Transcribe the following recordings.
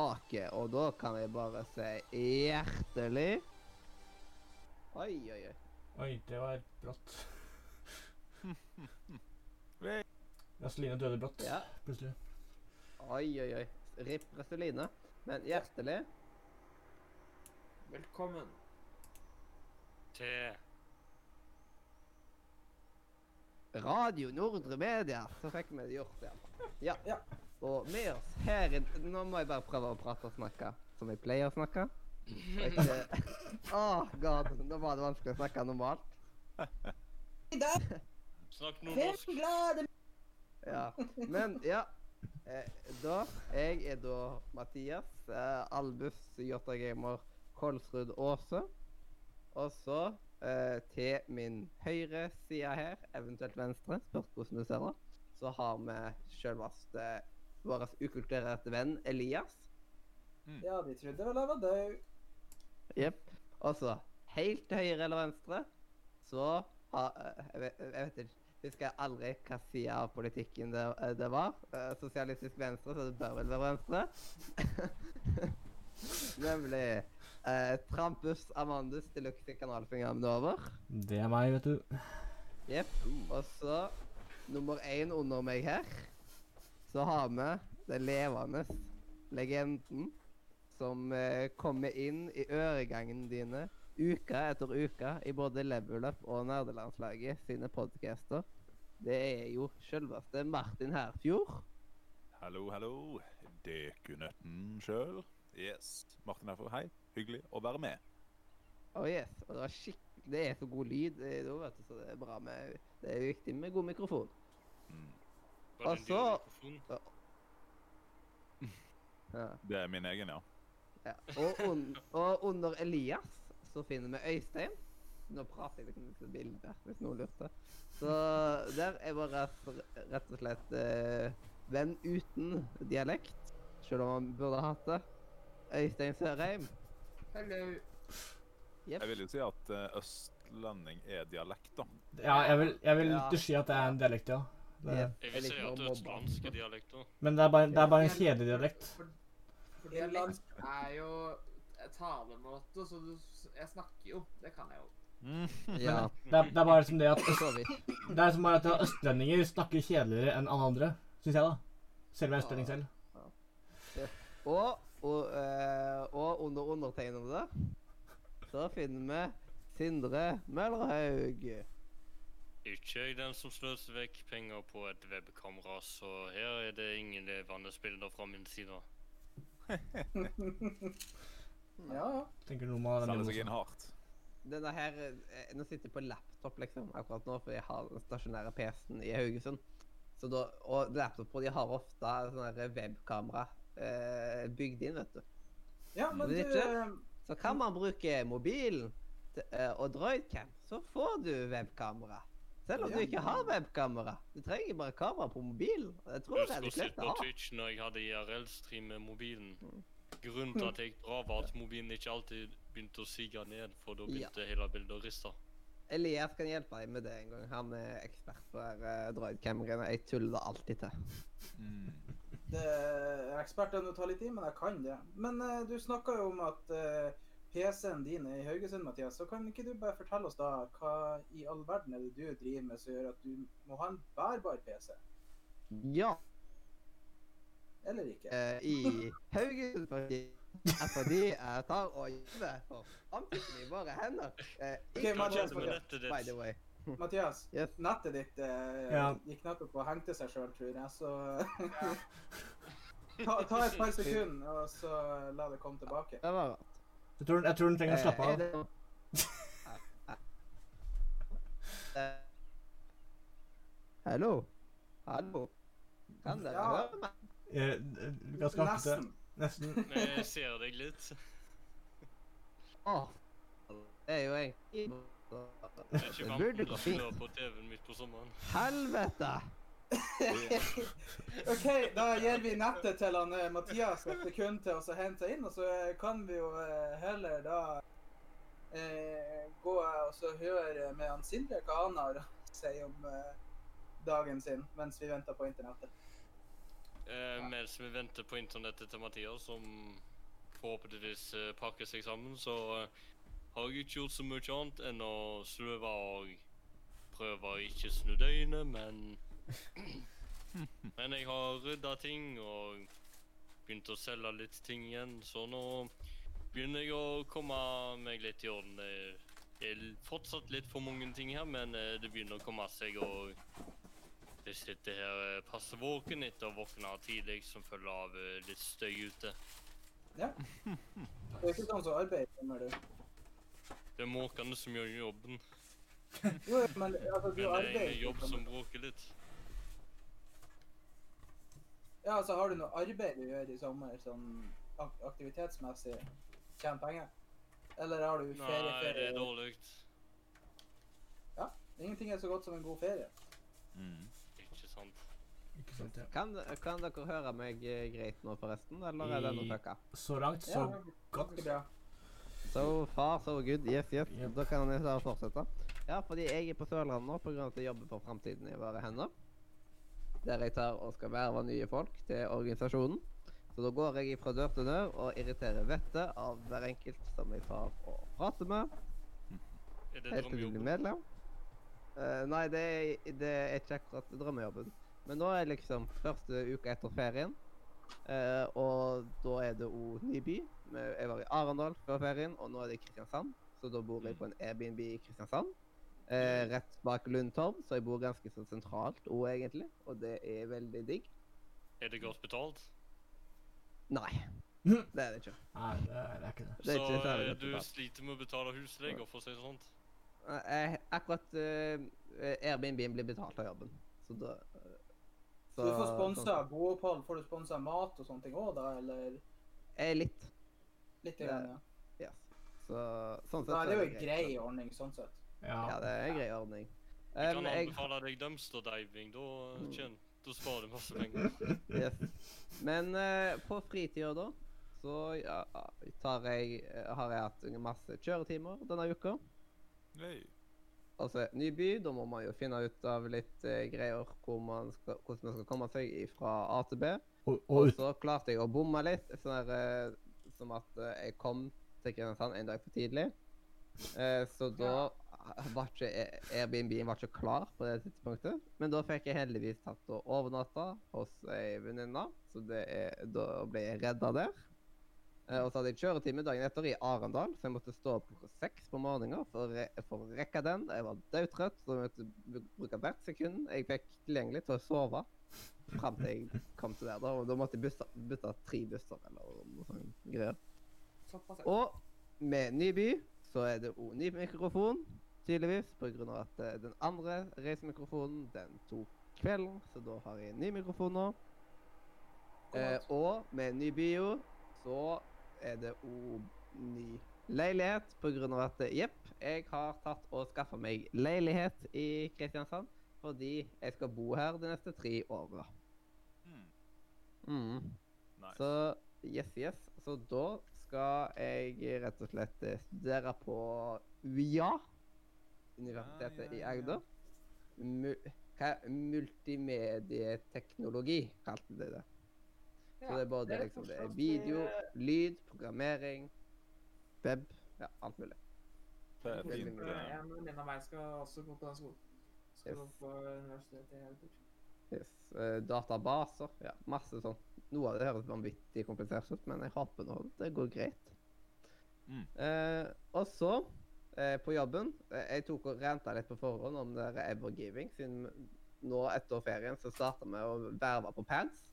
tilbake, og da kan jeg bare si hjertelig Oi, oi, oi. Oi, det var brått. Raseline døde brått, Ja. plutselig. Oi, oi, oi. Ripp Raseline Men hjertelig Velkommen. Til Radio Nordre Media, så fikk vi det gjort, iallfall. Ja. Ja. Og med oss her i Nå må jeg bare prøve å prate og snakke som jeg pleier å snakke. Åh ikke Å, god. Nå var det vanskelig å snakke normalt. Snakk nordnorsk. Ja. Men ja. Eh, da Jeg er da Mathias. Eh, Albus J. Gamer Kolsrud Aase. Og så eh, til min høyre side her, eventuelt venstre, spørs hvordan du ser det, så har vi selveste vår ukulturerte venn Elias. Ja, de trodde vel jeg var død. Jepp. Og så helt til høyre eller venstre, så har eh, jeg, vet, jeg vet ikke Husker jeg aldri hva side av politikken det, eh, det var. Eh, Sosialistisk venstre, så det bør vel være venstre. Nemlig eh, Trampus Amandus Deluxe kanalfingeren over. Det er meg, vet du. Jepp. Og så nummer én under meg her, så har vi den levende legenden som eh, kommer inn i øregangene dine uke etter uke i både Level Up og Nerdelandslaget sine podcaster. Det er jo selveste Martin Herfjord. Hallo, hallo. Dekunøtten sjøl. Yes. Martin Herfjord, hei. Hyggelig å være med. Oh yes, og det, var skikk- det er så god lyd Det, da, vet du, så det er bra med Det er viktig med god mikrofon. Mm. Var det en Og så- dyr mikrofon? Ja. Det er min egen, ja. Ja. Og, un og under Elias så finner vi Øystein. Nå prater jeg liksom til bildet, hvis noen lurte. Så der er bare rett og slett eh, venn uten dialekt, selv om han burde hatt det. Øystein Sørheim. Hello. Yep. Jeg vil jo si at eh, østlending er dialekt, da. Ja, jeg vil, jeg vil Ja. si at det er en dialekt, ja. Det, Jeg vil si at østlandske dialekter. Men det er bare, det er bare en kjedelig dialekt. Dialekt er jo talemåte, så du, jeg snakker jo. Det kan jeg jo. Ja, Det er, det er bare som det at. Det er som bare at østlendinger snakker kjedeligere enn alle andre, syns jeg, da. Selv om jeg er østlending selv. Og, og, øh, og under undertegnede så finner vi Sindre Møllerhaug. Ikke jeg den som sløser vekk penger på et webkamera, så her er det ingen levende bilder fra min side. Ja, ja. Tenker du normalt den Selger seg inn hardt. Denne her eh, Nå sitter jeg på laptop liksom, akkurat nå, for jeg har den stasjonære PC-en i Haugesund. Så da, og laptoper de har ofte sånne webkamera eh, bygd inn, vet du. Ja, men du ikke? eh, Så kan man bruke mobilen til, eh, og droidcam, så får du webkamera. Selv om du ikke har webkamera. Du trenger bare kamera på mobilen. Jeg Det tror jeg Jeg de skulle sett fleste på har. Twitch når jeg hadde IRL-stream med mobilen. Mm. Grunnen til at jeg bra, var at mobilen ikke alltid begynte å sige ned, for da Ja. begynte hele bildet å riste. Elias kan hjelpe deg med det en gang. Han er ekspert på uh, droidkameraene. Jeg tuller det alltid til. Mm. det er ekspertene tar litt i, men jeg kan det. Men uh, du snakka jo om at eh, PC-en din er i Haugesund, Mathias. Så kan ikke du bare fortelle oss da hva i all verden er det du driver med som gjør at du må ha en bærbar PC? Ja. Eller ikke? eh, i Haugesund fordi, fordi jeg tar og jobber for framtiden i våre hender. Uh, Ok, ikke men- bare for- by the way. Mathias, Yes. nettet ditt uh, Ja. gikk nettopp og hengte seg sjøl, tror jeg, så ta, ta et par sekunder, og så la det komme tilbake. Det var. Jeg tror, jeg tror den trenger å slappe Eh, er av. Eh, eh. Hallo? Hallo? Kan dere Ja. høre meg? Eh, Ganske hakkete. Nesten. Jeg ser deg litt. Åh, det er jo en Det er ikke vant å slå på TV-en midt på sommeren. Helvete! OK, da gir vi nettet til han eh, Mathias et sekund til å hente inn, og så eh, kan vi jo eh, heller da eh, gå og så høre med han Sindre hva han har å si om eh, dagen sin, mens vi venter på internettet. Eh, mens vi venter på internettet til Mathias, som forhåpentligvis pakker seg sammen, så har jeg ikke gjort så mye annet enn å sløve og prøve å ikke snu døgnet, men Men jeg har rydda ting og begynt å selge litt ting igjen, så nå begynner jeg å komme meg litt i orden. Det er fortsatt litt for mange ting her, men eh, det begynner å komme seg. og jeg sitter her eh, passe våken etter å våkne tidlig som følge av eh, litt støy ute. Ja. Det er ikke sånn som arbeider, mener du? Det er måkene som gjør jobben, Jo, men altså, du men det er en jobb som bråker litt. Ja, altså, har du noe arbeid du gjør i sommer, sånn ak aktivitetsmessig? Tjene penger? Eller har du ferie, Nei, det er dårlig. Ja. Ingenting er så godt som en god ferie. Mm. Ikke sant? Ikke sant, ja. Kan, kan dere høre meg eh, greit nå, forresten? Eller er det noe fucka? Så langt, så Ja, godt. bra. So far, so good. Yes, yes. Yep. Da kan jeg fortsette. Ja, fordi jeg er på Sørlandet nå pga. at jeg jobber for Framtiden i våre hender. Der jeg tar og skal verve nye folk til organisasjonen. Så da går jeg fra dør til dør og irriterer vettet av hver enkelt som jeg tar og prater med. Er det Helt drømmejobben? medlem. Eh, nei, det er, det er ikke akkurat drømmejobben. Men nå er liksom første uka etter ferien. Uh, og da er det òg ny by. Jeg var i Arendal før ferien, og nå er det Kristiansand. Så da bor jeg på en Airbnb i Kristiansand. Eh, rett bak Lundtorv, så jeg bor ganske så sentralt òg, egentlig. Og det er veldig digg. Er det godt betalt? Nei, Mhm. det er det ikke. Nei, det er, det ikke det. Det er Så ikke særlig eh, du betalt. sliter med å betale husleie, for å si det sånn? Eh, akkurat eh, Airbnb-en blir betalt av jobben. Så da eh, Så du får sånn- sponsa boopphold, får du sponsa mat og sånne ting òg, da? Eller Eh, litt. litt? igjen, Grann, ja. Yes. Så sånn sett Nei, det er jo en grei ordning, sånn sett. Ja. Ja, det er en grei ordning. Jeg Eh, kan jeg, anbefale deg dumpster diving. Da, Mm. da sparer du masse penger. yes. Men uh, på fritida da, så ja, tar jeg, eh, har jeg hatt masse kjøretimer denne uka. Hey. Altså, ny by, da må man jo finne ut av litt uh, greier hvor man skal, hvordan man skal komme seg fra A til B. Og, og Og så klarte jeg å bomme litt, sånn der, eh, som at jeg kom til Kristiansand en dag for tidlig. Eh, så da var ikke Airbnb var ikke klar på det tidspunktet. Men da fikk jeg heldigvis tatt og overnatta hos ei venninne, så det er, da ble jeg redda der. Eh, og så hadde jeg kjøretime dagen etter i Arendal, så jeg måtte stå opp klokka seks på morgenen for, re for å rekke den. Jeg var dødtrøtt, så jeg måtte bruke hvert sekund jeg fikk tilgjengelig til å sove. Fram til jeg kom til der, da. Og da måtte jeg bytte tre busser eller noe sånt greier. Og med ny by så er det òg ny mikrofon, tydeligvis. Av at eh, den andre reisemikrofonen den tok kvelden, så da har jeg en ny mikrofon nå. Eh, og med en ny bio så er det òg ny leilighet av at eh, jepp, jeg har tatt og skaffa meg leilighet i Kristiansand fordi jeg skal bo her de neste tre åra. Mm. Mm. Nice. Så yes, yes. Så da skal jeg rett og slett eh, studere på UiA, Universitetet ja, i. Agder. Hva, multimedieteknologi kalte de det. Så det er både det er liksom, det er video, eh, lyd, programmering, web, ja, alt mulig. Det er fint. det. En av meg skal også gå på den skolen. Skal Yes. på universitetet i Agder. Yes. Uh, databaser, ja, masse sånt. Noe av det høres vanvittig komplisert ut, men jeg håper nå det går greit. Mm. Uh, og så, eh, på jobben eh, Jeg tok og renta litt på forhånd om det Evergiving, siden nå etter ferien så starta vi å verve på pants.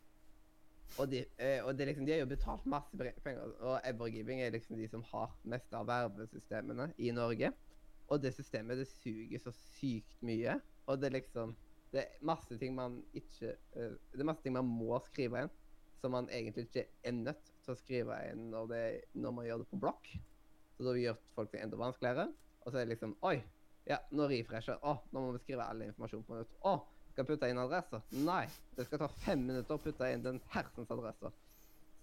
Og, de, eh, og liksom, de har jo betalt masse penger, og Evergiving er liksom de som har mest av vervesystemene i Norge. Og det systemet det suger så sykt mye. Og det er liksom Det er masse ting man ikke eh, Det er masse ting man må skrive inn, som man egentlig ikke er nødt til å skrive inn når, det, når man gjør det på blokk. Så da gjør folk det enda vanskeligere. Og så er det liksom Oi, ja, nå refresher Å, nå må vi skrive all informasjon på nytt. Å, skal putte inn adresser? Nei. Det skal ta fem minutter å putte inn den hersens adresser.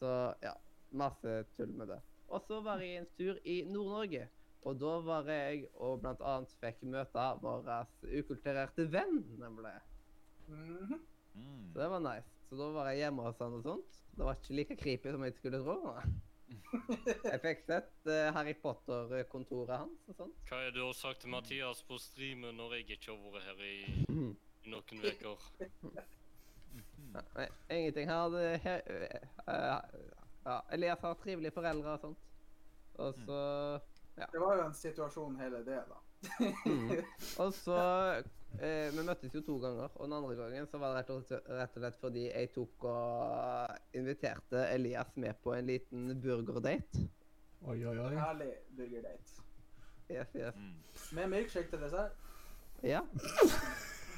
Så ja, masse tull med det. Og så var jeg en tur i Nord-Norge. Og da var jeg og blant annet fikk møte vår ukulturerte venn, nemlig. Mhm. Mm. Så det var nice. Så da var jeg hjemme hos han og sånt. Det var ikke like creepy som jeg skulle tro. Nei. Jeg fikk sett eh, Harry Potter-kontoret hans og sånt. Hva er det du har sagt til Mathias på streamen når jeg ikke har vært her i, i noen uker? Nei, ingenting her. Det, her eh, ja, Elias har trivelige foreldre og sånt. Og så Det var jo en situasjon hele det, da. Mm. Og så eh, Vi møttes jo to ganger, og den andre gangen så var det rett og slett, rett og slett fordi jeg tok og inviterte Elias med på en liten burgerdate. Oi, oi, oi. Herlig burgerdate. Yes, yes. Mm. Med milkshake til dessert. Ja.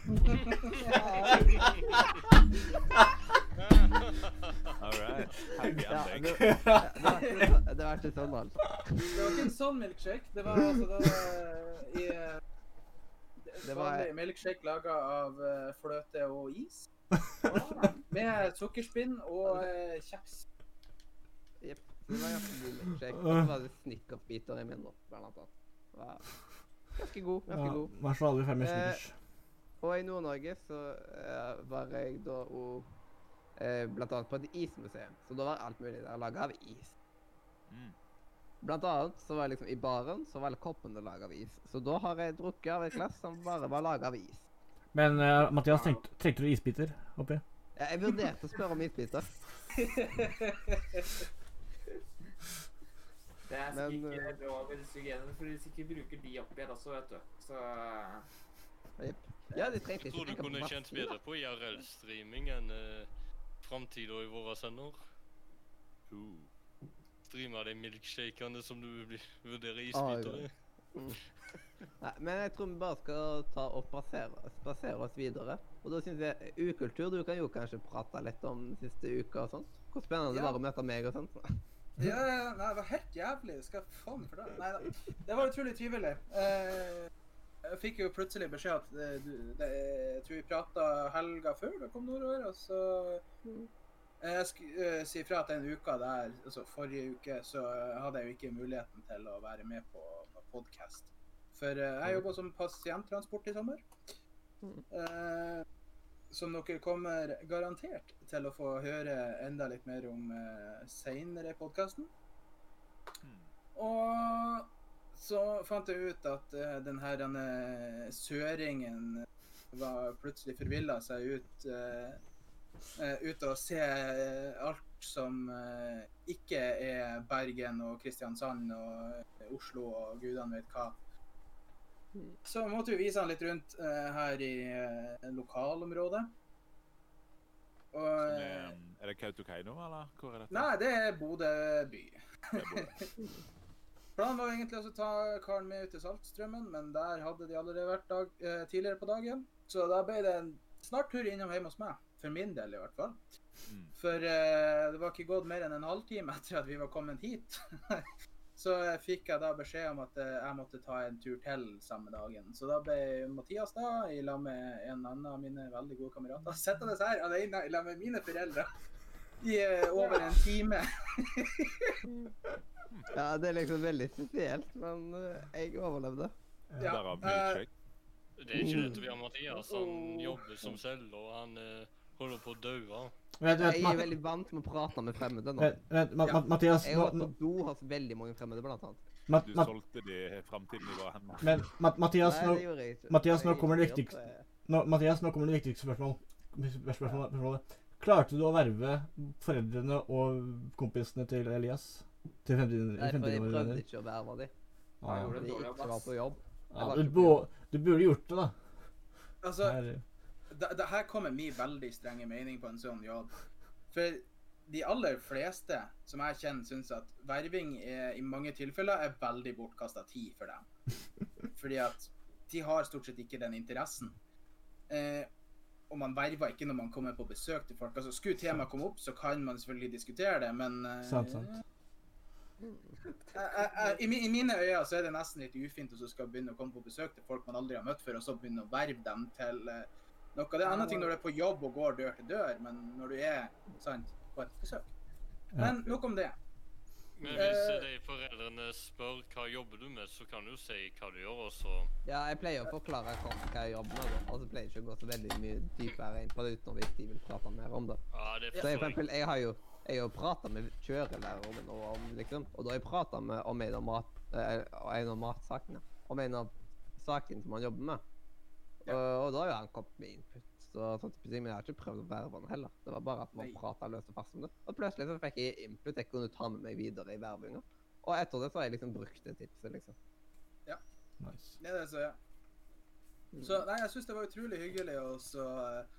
All right. Happy ja det, det, var ikke, det var ikke sånn, altså. Det var ikke en sånn milkshake. Det var altså det var i eh, Det var- en milkshake laga av eh, fløte og is. Med sukkerspinn og eh, kjeks. Jepp. Det var ganske god milkshake. Og så var det i min, da, blant annet. Var ganske god. Ja, Ganske god. Vær så aldri ferdig med Eh. Og i Nord-Norge så eh, var jeg da og blant annet på et ismuseum. Så da var alt mulig der laga av is. Mm. Blant annet så var jeg liksom i baren så var alle koppene laga av is. Så da har jeg drukket av et glass som bare var laga av is. Men uh, Mathias, trengte, trengte du isbiter oppi? Ja, jeg vurderte å spørre om isbiter. Det er Men, ikke lov i genene, for hvis ikke bruker de oppi her også, vet du. Så Jepp. Ja, de trengte Jeg ikke tror du tenke på kunne kjent bedre på IRL-streaming enn uh, framtida i våre sender. Uh. Streame de milkshakene som du vurderer Ah, isbiter i. Nei, men jeg tror vi bare skal ta og spasere oss videre. Og da syns jeg ukultur Du kan jo kanskje prate litt om siste uka og sånt. Hvor spennende det var å møte meg og sånt. Ja, ja, nei, det var helt jævlig. Skal jeg faen for det? Nei da. Det var utrolig trivelig. Eh, jeg fikk jo plutselig beskjed at det, du, det, jeg tror vi prata helga før du kom nordover, og så eh, Jeg skulle eh, si fra at den uka der, altså forrige uke, så eh, hadde jeg jo ikke muligheten til å være med på podkast. For eh, jeg jobba som pasienttransport i sommer. Mm. Eh, som dere kommer garantert til å få høre enda litt mer om uh, seinere i podkasten. Mm. Og så fant jeg ut at uh, den her denne søringen var plutselig forvilla seg ut uh, uh, ut og se alt som ikke er Bergen og Kristiansand og Oslo og gudene vet hva. Så måtte vi vise han litt rundt her i lokalområdet. Og er, er det Kautokeino, eller hvor er dette? Nei, det er Bodø by. Det er Bodø. Planen var egentlig å ta karen med ut til Saltstrømmen, men der hadde de allerede vært dag, eh, tidligere på dagen. Så da ble det en snart tur innom hjemme hos meg. For min del, i hvert fall. Mm. For eh, det var ikke gått mer enn en halvtime etter at vi var kommet hit. så fikk jeg da beskjed om at eh, jeg måtte ta en tur til samme dagen. Så da ble Mathias da, i lag med en annen av mine veldig gode kamerater, sittende her alene i lag med mine foreldre i eh, over en time. Ja, det er liksom veldig spesielt, men eh, jeg overlevde. Ja, Derav eh, milkshake. Det er ikke dette vi har Mathias. Han jobber som selv, og han uh, holder på å dø. Vent, vent, Jeg er veldig vant med å prate med fremmede nå. Vent, vent Ma Ja. Mathias, Jeg har vært på do hos veldig mange fremmede, blant annet. Ma Du Ma solgte de framtidsnivået hen. men Ma Mathias, nå, det ikke. Mathias, nå kommer det viktigste. nå, Mathias, nå kommer det viktigste spørsmål. spørsmålet. Klarte du å verve foreldrene og kompisene til Elias? Til fremtiden? Nei, for jeg prøvde ikke å verve de. Ah, jeg gjorde De det dårlig, ikke ass. på jobb. Ja, du, bo- du burde gjort det, da. Altså, Her, det, det her kommer min veldig strenge mening på en sånn jobb. For de aller fleste som jeg kjenner, syns at verving er, i mange tilfeller er veldig bortkasta tid for dem. Fordi at de har stort sett ikke den interessen. Eh, og man verver ikke når man kommer på besøk til folk. Altså, Skulle temaet komme opp, så kan man selvfølgelig diskutere det, men eh, Sant, sant. Jeg- i, I mine øyne så er det nesten litt ufint å skal begynne å komme på besøk til folk man aldri har møtt før, og så begynne å verve dem til eh, noe. Det er en annen ting når du er på jobb og går dør til dør, men når du er sant, på et besøk. Men nok om det. Men hvis Eh. de foreldrene spør hva jobber du med, så kan du jo si hva du gjør, og så Ja, jeg pleier å forklare kort hva jeg jobber med, og så pleier jeg ikke å gå så veldig mye dypere inn på det utenom hvis de vil prate mer om det. Ja, det Så jeg, for eksempel, jeg har jo jeg har prata med kjørelæreren min om, liksom, og da har jeg prata om en av, mat, eh, en av matsakene. Om en av sakene som han jobber med. Og, og da har jo han kommet med input. Så, så Men jeg har ikke prøvd å verve han heller. Det var bare at man prata løst og fast om det. Og plutselig så fikk jeg input jeg kunne ta med meg videre i vervinga. Og etter det så har jeg liksom brukt det tipset, liksom. Nice. Det er det så, ja. Så nei, jeg syns det var utrolig hyggelig å så eh,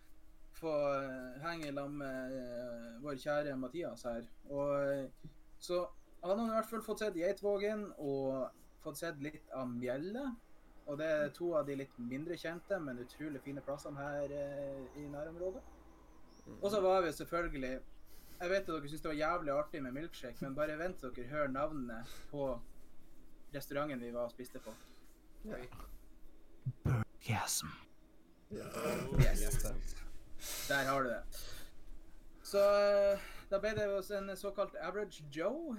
få eh, henge lag med eh, vår kjære Mathias her. Og eh, så han har i hvert fall fått sett Geitvågen og fått sett litt av Mjelle. Og det er to av de litt mindre kjente, men utrolig fine plassene her eh, i nærområdet. Og så var vi selvfølgelig Jeg vet at dere syns det var jævlig artig med milkshake, men bare vent til dere hører navnene på restauranten vi var og spiste på. Oi. Yes. Der har du det. Så eh, da ble det oss en såkalt average Joe.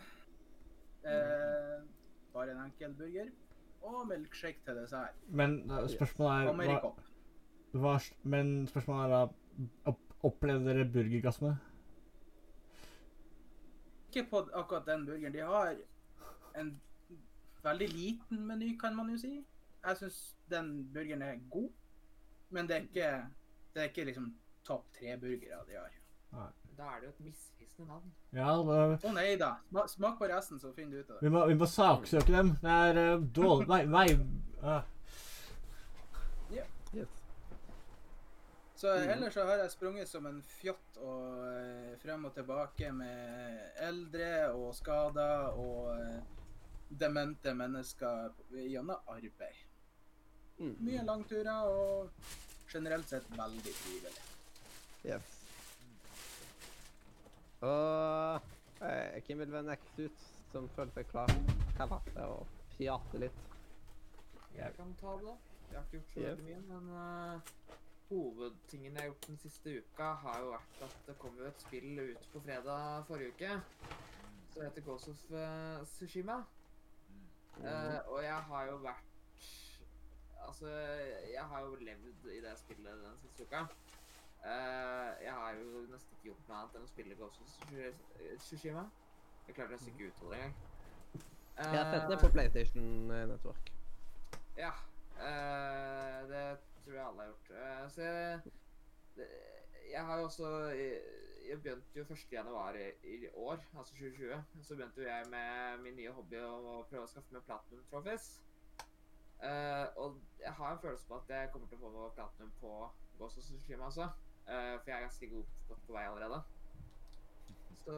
Eh, bare en enkel burger. Og milkshake til dessert. Men eh, spørsmålet er hva, hva, Men spørsmålet er da opp, Opplevde dere burgergasme? Ikke på akkurat den burgeren. De har en veldig liten meny, kan man jo si. Jeg syns den burgeren er god, men det er ikke, det er ikke liksom topp tre burgere de har. Da er det jo et misvisende navn. Ja, det, Å nei da. Smak, Smak på resten, så finner du ut av det. vi, må, vi må saksøke dem. Det er uh, dårlig Nei, nei. ah. Yes. Så ellers så har jeg sprunget som en fjott og eh, frem og tilbake med eldre og skader og eh, demente mennesker gjennom arbeid. Mm. Mye langturer og generelt sett veldig trivelig. Yes. Og eh, hvem vil være next ut som føler seg klar? Ha det og fjate litt. Jeg kan ta det. Jeg har ikke gjort så Yes. veldig mye, men uh, hovedtingen jeg har gjort den siste uka, har jo vært at det kom jo et spill ut på fredag forrige uke. Som heter Ghost of uh, Tsushima. Uh, og jeg har jo vært Altså, jeg har jo levd i det spillet den siste uka. Eh, jeg har jo nesten ikke gjort noe annet enn å spille Ghost of Tsushi- Tsushima. Jeg klarte nesten ikke å uttale det engang. Jeg har sett det Eh, på PlayStation eh, Network. Ja, det tror jeg alle har gjort. Så jeg, det, jeg har jo også Jeg, begynte jo 1.1. i, i år, altså 2020. Så begynte jo jeg med min nye hobby å prøve å skaffe meg platinum trophies. Uh, og jeg har en følelse på at jeg kommer til å få platinum på Ghost of Tsushima også. eh, for jeg er ganske god, godt på vei allerede. Så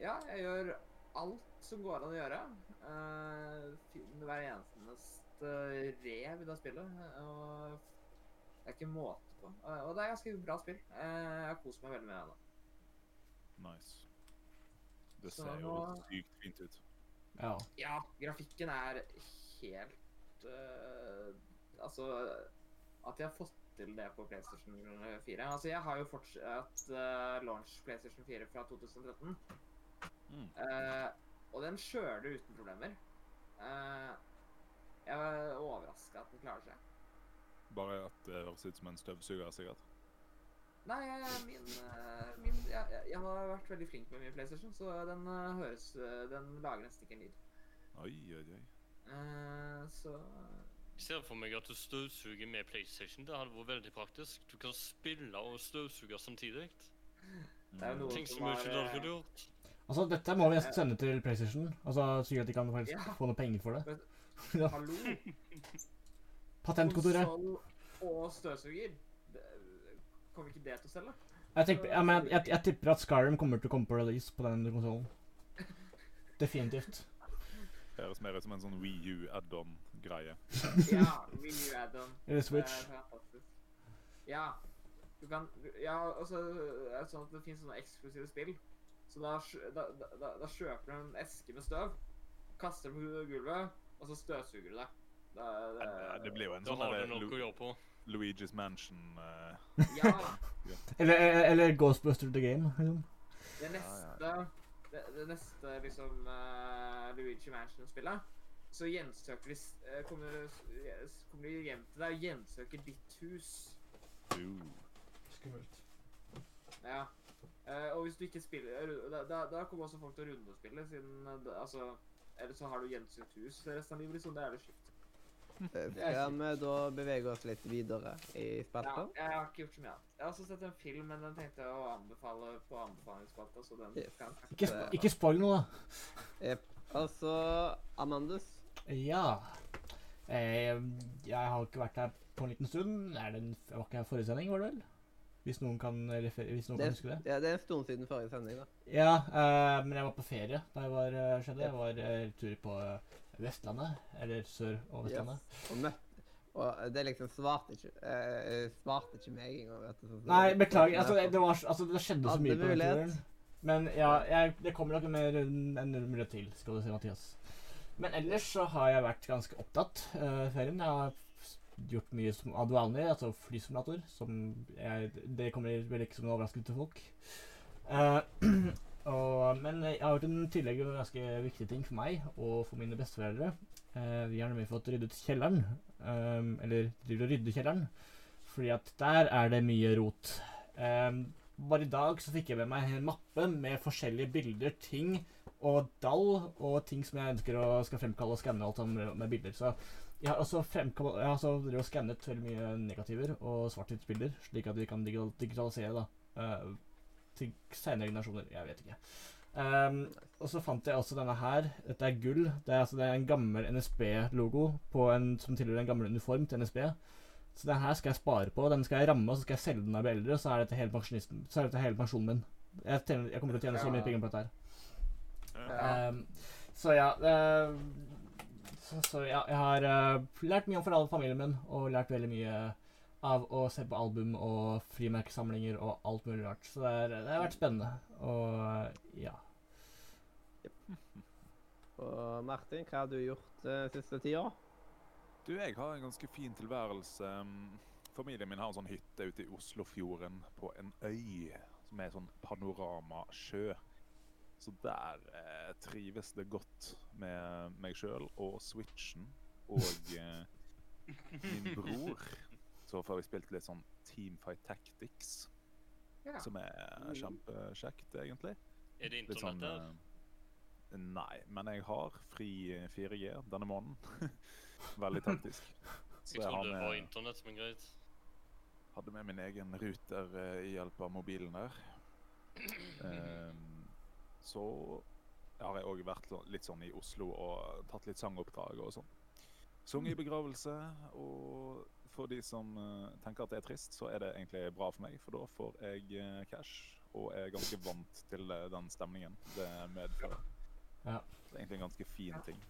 ja, jeg gjør alt som går an å gjøre. Uh, finner hver eneste rev i det spillet. Og det er ikke måte på. Eh, og det er ganske bra spill. Eh, jeg har kost meg veldig med det. Nice. Det Så ser jo nå- sykt fint ut. Ja. Ja, grafikken er helt uh, Altså At jeg har fått til det på PlayStation 4. Altså, jeg har jo fortsatt uh, launch PlayStation 4 fra 2013. Mm. Uh, og den kjører uten problemer. Uh, jeg var overraska at den klarer seg. Bare at det høres ut som en støvsuger, sikkert. Nei, min, min jeg, jeg- har vært veldig flink med min PlayStation, så den høres Den lager nesten ikke en lyd. Oi, oi, oi. Så Jeg ser for meg at du støvsuger med PlayStation. Det hadde vært veldig praktisk. Du kan spille og støvsuge samtidig. det er jo noe Ting som mye har du hadde eh, gjort. Altså, dette må vi nesten sende til PlayStation. Altså, Sikkert at de kan faktisk Ja. få noe penger for det. ja. Hallo? Patentkontoret. Konsoll og støvsuger. Det- Kommer ikke det til å selge? Jeg, tenker, ja, men jeg, jeg tipper at Skyrim kommer til å komme på release på den konsollen. Definitivt. Høres mer ut som en sånn Wii U add-on-greie. Ja, Wii U add-on. Eller Det Switch. Ja. Du kan Ja, og så er det sånn at det finnes sånne eksklusive spill. Så da, da, da, da, kjøper du en eske med støv, kaster den på gulvet, og så støvsuger du det. Da, det, Det blir jo en Da sånn har du nok å gjøre på. Luigi's Mansion uh. Ja. Eller, eller Ghostbuster the Game. Liksom. Det Ja, neste, det, det neste liksom uh, Luigi Mansion-spillet, så gjensøker de eh, kommer, kommer de hjem til deg og gjensøker ditt hus. Uh. Skummelt. Ja. Eh, og hvis du ikke spiller Da, da, da kommer også folk til å rundespille, siden eh, Altså Eller så har du gjensøkt hus resten av livet. Liksom. Det er litt sjukt. Skal vi da bevege oss litt videre i Ja, jeg har ikke gjort så mye annet. Jeg har også sett en film, men den tenkte jeg å anbefale på anbefalingsspalta, så den Yes. kan Ikke, sp ikke spoil noe, da. Altså, Amandus. Ja. Eh, jeg har ikke vært her på en liten stund. Er det en, jeg var ikke her forrige sending, var det vel? Hvis noen kan, refer hvis noen Det, kan huske det. ja, det er en stund siden forrige sending, da. Ja, eh, men jeg var på ferie da jeg var, eh, skjedde. Jeg var eh, tur på Vestlandet. Eller Sør- og Vestlandet. Yes. Og, møtt, og det liksom svarte ikke uh, Svarte ikke meg engang. vet du, Nei, beklager. Altså, det, var, altså, det skjedde så Hadde mye på den turen. Men ja, jeg, det kommer nok mer enn en mulighet til, skal du si, Mathias. Men ellers så har jeg vært ganske opptatt uh, ferien. Jeg har gjort mye som av altså flysimulator. Som jeg, det kommer vel ikke som en overraskelse til folk. Eh, og, men jeg har gjort en tillegg en ganske viktig ting for meg og for mine besteforeldre. Eh, vi har nemlig fått ryddet kjelleren. Um, eller driver og rydder kjelleren. Fordi at der er det mye rot. Um, bare i dag så fikk jeg med meg en mappe med forskjellige bilder, ting og dall og ting som jeg ønsker å skal fremkalle og skanne alt sammen med, bilder. Så jeg har også, jeg har også skannet veldig mye negativer og svart-hvitt-bilder, slik at vi kan digital digitalisere da, eh, til senere generasjoner. Jeg vet ikke. Um, og så fant jeg også denne her. Dette er gull. Det er, altså, det er en gammel NSB-logo som tilhører en gammel uniform til NSB. Så den her skal jeg spare på. Den skal jeg ramme, og så skal jeg selge den når jeg blir eldre. Så er dette hele, så er dette hele pensjonen min. Jeg, tjener, jeg kommer til å tjene så mye penger på dette her. Ja. Um, så ja uh, så, så ja, jeg har uh, lært mye om forhold familien min, og lært veldig mye av å se på album og frimerkesamlinger og alt mulig rart. Så det, er, det har vært spennende. Og ja. Og Martin, hva har du gjort uh, siste tida? Du, jeg har en ganske fin tilværelse. Um, Familien min har en sånn hytte ute i Oslofjorden på en øy som er sånn panoramasjø. Så der eh, trives det godt med meg sjøl og Switchen og eh, min bror. Så får vi spilt litt sånn Teamfight Tactics, Ja. som er kjempekjekt, egentlig. Er det internett sånn der? eh, Nei, men jeg har fri eh, 4G denne måneden. Veldig taktisk. Så Jeg trodde det var internett som er greit. hadde med min egen ruter eh, i hjelp av mobilen der. Um, så har jeg òg vært litt sånn i Oslo og tatt litt sangoppdrag og sånn. Sunget i begravelse, og for de som eh, tenker at det er trist, så er det egentlig bra for meg, for da får jeg eh, cash og er ganske vant til eh, den stemningen det medfører. Ja. Det er egentlig en ganske fin ting.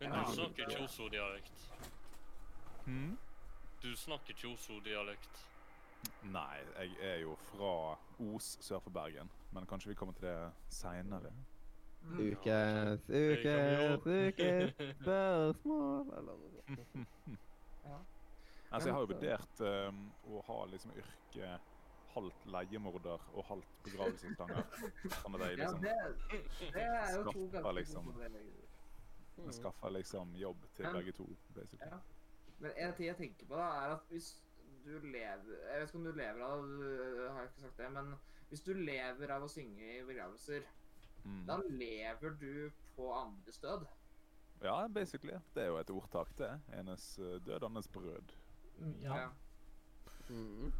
Men du snakker ikke Oslo-dialekt. Hmm? Du snakker ikke Oslo-dialekt. Nei, jeg er jo fra Os sør for Bergen, men kanskje vi kommer til det seinere. Ukes, ukes, ukes spørsmål Eller noe sånt. Altså, jeg har jo vurdert um, å ha liksom yrke halvt leiemorder og halvt begravelsessanger. Sånn at jeg Ja, liksom det, det er jo to ganske liksom. mm. skaffer liksom jobb til begge to, basically. Ja. Men en ting jeg tenker på, da, er at hvis du lever Jeg vet ikke om du lever av har jeg ikke sagt det, men hvis du lever av å synge i begravelser, Mm. da lever du på andres død. Ja, basically. Det er jo et ordtak, det. Enes eh, død, andres brød. Ja. Mm.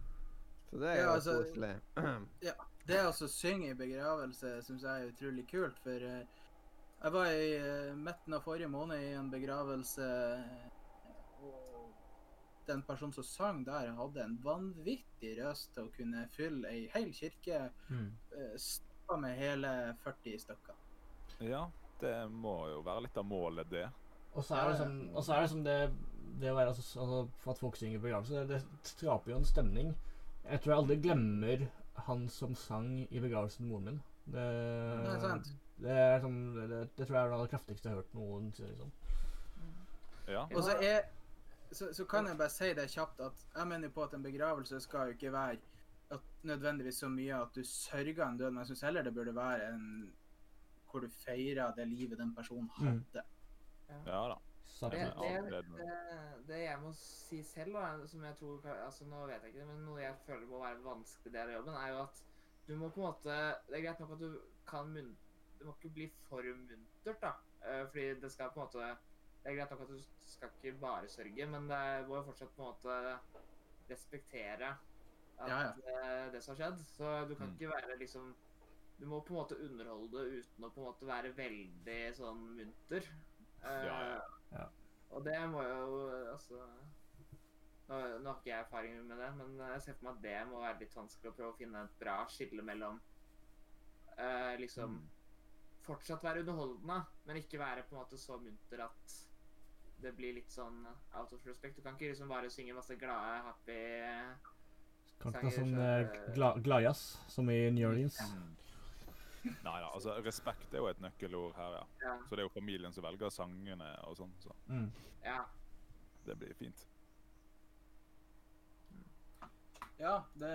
Så det er Ja, jo altså- koselig. Det å så synge i begravelse syns jeg er utrolig kult, for uh, jeg var i uh, midten av forrige måned i en begravelse, og den personen som sang der, hadde en vanvittig røst til å kunne fylle ei hel kirke Mm. Uh, med hele 40 stykker. Ja, det må jo være litt av målet, det. Og så er det som, og så er det, som det, det å være altså, altså, for At folk synger begravelse, det, det skaper jo en stemning. Jeg tror jeg aldri glemmer han som sang i begravelsen til moren min. Det, Det er sant. Det, er sånn, det, det, det tror jeg er det kraftigste jeg har hørt noen si. Liksom. Ja. Og så, er, så, så kan jeg bare si det kjapt at jeg mener på at en begravelse skal jo ikke være at nødvendigvis så mye at du sørger en død, men jeg syns heller det burde være en hvor du feirer det livet den personen Mm. hadde. Ja da. Det, det, det- det, jeg må si selv, da, som jeg tror altså Nå vet jeg ikke, men noe jeg føler må være en vanskelig del av jobben, er jo at du må på en måte Det er greit nok at du kan munn... Det må ikke bli for muntert, da. Eh, fordi det skal på en måte Det er greit nok at du skal ikke bare sørge, men det må jo fortsatt på en måte respektere at Ja, ja. eh, det som har skjedd. Så du kan Mm. ikke være liksom Du må på en måte underholde det uten å på en måte være veldig sånn munter. Eh, Ja, ja. Ja. Og det må jo altså nå, nå har ikke jeg erfaring med det, men jeg ser for meg at det må være litt vanskelig å prøve å finne et bra skille mellom uh, liksom Mm. Fortsatt være underholdende, men ikke være på en måte så munter at det blir litt sånn out of respect. Du kan ikke liksom bare synge masse glade, happy Kan ikke ta sånn uh, eh, gla gladjazz som i New Orleans. Mm. Nei da, altså respekt er jo et nøkkelord her, ja. Ja. Så det er jo familien som velger sangene og sånn, så Mm. ja. det blir fint. Ja, det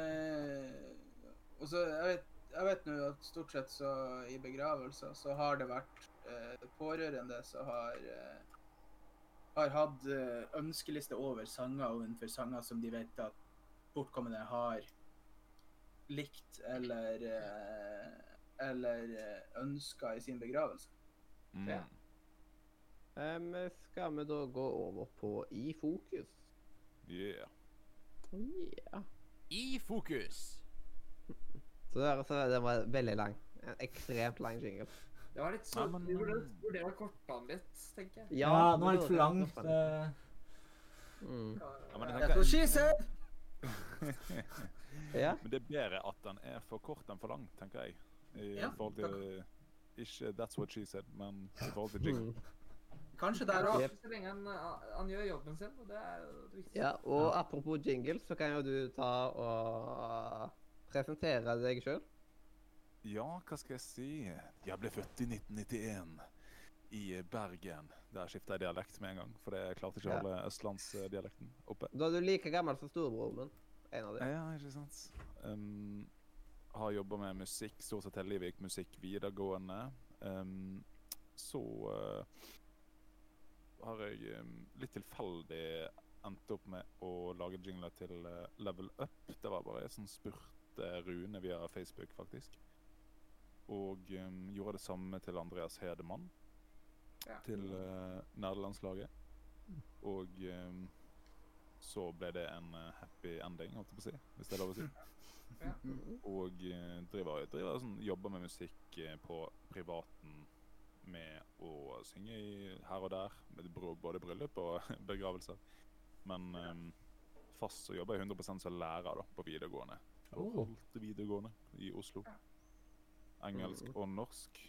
Og så jeg vet, jeg vet nå at stort sett så i begravelser så har det vært eh, pårørende som har eh, har hatt eh, ønskeliste over sanger ovenfor sanger som de vet at bortkommende har likt eller eh, eller eh, ønska i sin begravelse. Mm. Ja. Um, skal vi da gå over på i fokus? Yeah. Ja. I fokus. Så det, så det var veldig lang. En ekstremt lang jingle. Det var litt Ja, så men, Vi burde vurdere å korte den litt, tenker jeg. Ja, ja den var litt for da- eh, Mm. Ja, men jeg tenker-! Ja. Men det er bedre at den er for kort enn for lang, tenker jeg. I Ja, forhold til Ikke 'that's what she said', men i forhold til jingle. Mm. Kanskje der Ja, òg. Så lenge han, han gjør jobben sin, og det er viktig. det viktigste. ja, og apropos jingle, så kan jo du ta og presentere deg sjøl. Ja, hva skal jeg si? Jeg ble født i 1991 i Bergen. Der skifta jeg dialekt med en gang, for jeg klarte ikke å Ja. holde østlandsdialekten oppe. Da er du like gammel som storebroren min. En av dem. Ja, ikke sant. Um, har jobba med musikk, stort sett hele livet gikk musikk videregående. Um, så uh, har jeg um, litt tilfeldig endt opp med å lage jingler til uh, Level Up. Det var bare jeg som spurte Rune via Facebook, faktisk. Og um, gjorde det samme til Andreas Hedemann, Ja. til uh, nederlandslaget. Og um, så ble det en uh, happy ending, holdt jeg på å si, hvis det er lov å si. Og eh, driver, driver sånn, jobber med musikk eh, på privaten med å synge i, her og der, med både bryllup og begravelser. Men um, fast så jobber jeg 100% som lærer da, på videregående. Oh. Holdt videregående i Oslo. Engelsk og norsk.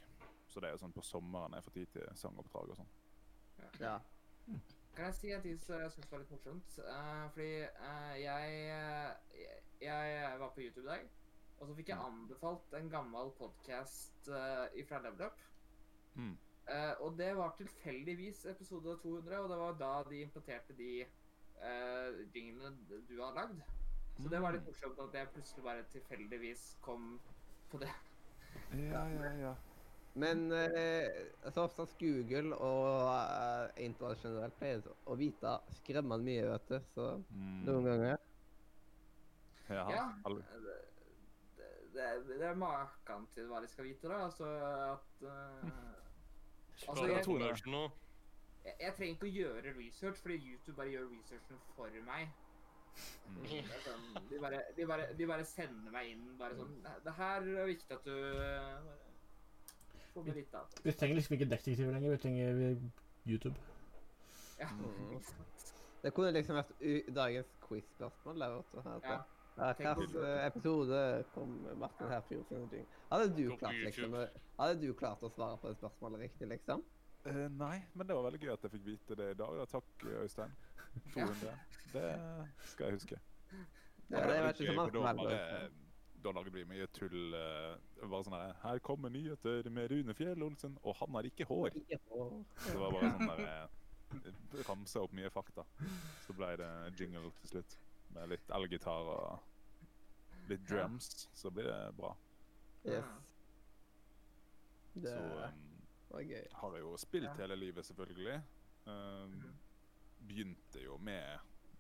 Så det er sånn på sommeren jeg får tid til sangoppdrag og sånn. Ja. Kan jeg si en ting som jeg syns var litt morsomt? Uh, fordi uh, jeg, uh, jeg Jeg var på YouTube i dag, og så fikk jeg anbefalt en gammel podkast uh, fra Level Up. Mm. Uh, og det var tilfeldigvis episode 200, og det var da de implementerte de uh, jinglene du har lagd. Så det var litt morsomt at jeg plutselig bare tilfeldigvis kom på det. Ja, ja, ja. Men uh, så oftest Google og uh, internasjonalt generelt pleier å vite skremmende mye, vet du. Så Mm. noen ganger Ja, Ja. Det, det, det er maken til hva de skal vite, da. Altså at uh, Altså, jeg- jeg jeg, jeg trenger ikke å gjøre research, fordi YouTube bare gjør researchen for meg. Mm. Sånn, de, bare, de, bare, de bare sender meg inn bare sånn "Det- her er viktig at du eh, får med litt av. Vi trenger liksom ikke detektiver lenger, vi trenger YouTube. Ja. Mm. Det kunne liksom vært u dagens quiz-spørsmål. Ja. Ja, Hvilken det. episode kom Martin Herfjord sin ting? Hadde du klart liksom Hadde du klart å svare på det spørsmålet riktig, liksom? Uh, nei, men det var veldig gøy at jeg fikk vite det i dag. Da. Takk, Øystein. 200. Det skal jeg huske. Ja, det var litt ikke så mange. Da lager vi mye tull. Uh, bare sånn her Her kommer nyheter med Rune Fjell Olsen, og han har ikke hår. Ikke hår. Det var bare sånn der eh, Ramsa opp mye fakta. Så ble det jingle til slutt. Med litt elgitar og litt drums. Så blir det bra. Yes. Det Så um, var gøy. har jeg jo spilt hele livet, selvfølgelig. Um, Mhm. begynte jo med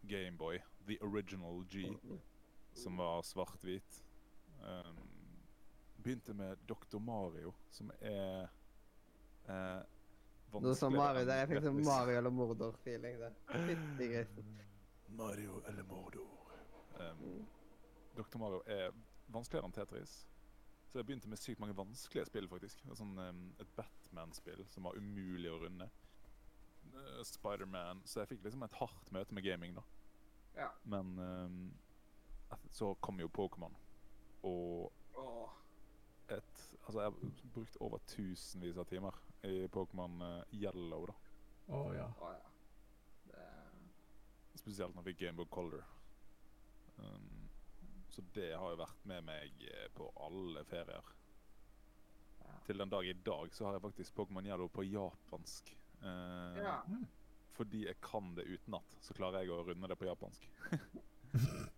Gameboy, the original G, som var svart-hvit. Um, begynte med Dr. Mario, som er uh, som vanskeligere Mario der. Jeg fikk sånn Mario eller Mordor-feeling. Fytti grisen. Mario eller Mordor. Um. Dr. Mario er vanskeligere enn Tetris. Så jeg begynte med sykt mange vanskelige spill, faktisk. Sånn, um, et Batman-spill som var umulig å runde. Uh, Spiderman. Så jeg fikk liksom et hardt møte med gaming, da. Ja. Men um, så kom jo Pokémon. Og Åh. et Altså, jeg har brukt over tusenvis av timer i Pokémon uh, Yellow, da. Å ja. Å ja. Spesielt når jeg fikk Gameboy Color. Um, så det har jo vært med meg eh, på alle ferier. Ja. Til den dag i dag så har jeg faktisk Pokémon Yellow på japansk. Uh, ja. Fordi jeg kan det utenat, så klarer jeg å runde det på japansk.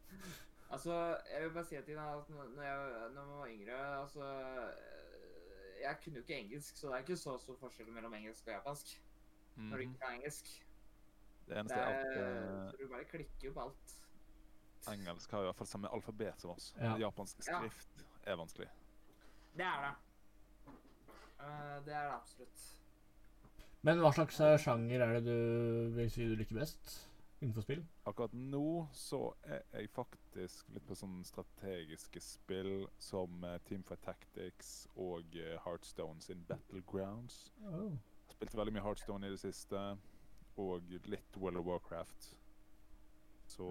Altså, jeg vil bare si at når jeg, når jeg var yngre altså, øh, Jeg kunne jo ikke engelsk, så det er ikke så stor forskjell mellom engelsk og japansk. Når du Mhm. ikke kan engelsk. Det Det eneste er at er, eh, du bare klikker jo på alt. engelsk har i hvert fall samme alfabet som oss. Ja. Japansk Ja. skrift er vanskelig. Det er det. Uh, det er det absolutt. Men hva slags eh, sjanger er det du vil si du liker best innenfor spill? Akkurat nå så er jeg faktisk litt på sånne strategiske spill som Team Teamfight Tactics og Heartstone sin Battlegrounds. Oh. Spilte veldig mye Heartstone i det siste, og litt World of Warcraft. Så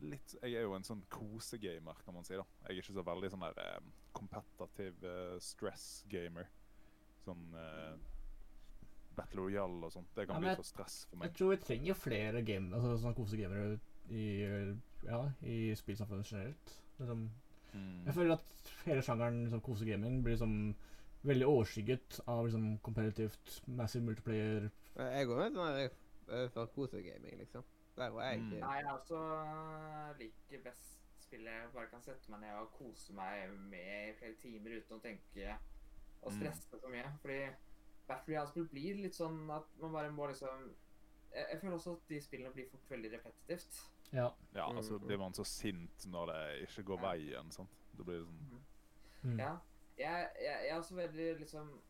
litt Jeg er jo en sånn kosegamer, kan man si. da. Jeg er ikke så veldig sånn der eh, kompetativ eh, stress-gamer. Sånn eh, Battle Royale og sånt. Det kan Ja, bli for stress for meg. Jeg tror vi trenger flere game, altså sånn kosegamere i, ja, i spillsamfunnet generelt. Liksom, Mm. jeg føler at hele sjangeren liksom, kosegaming blir liksom veldig overskygget av liksom competitivt, massive multiplayer Jeg går med sånn her, eh, for kosegaming, liksom. Der var jeg Mm. eh, Nei, jeg også liker best spill jeg bare kan sette meg ned og kose meg med i flere timer uten å tenke og Mm. stresse så mye. Fordi Battle Royale-spill blir litt sånn at man bare må liksom jeg, jeg føler også at de spillene blir fort veldig repetitivt. Ja. Ja, altså Mm. blir man så sint når det ikke går Ja. veien. sant? Da blir det sånn Mm. Ja. Jeg, jeg, jeg er også veldig liksom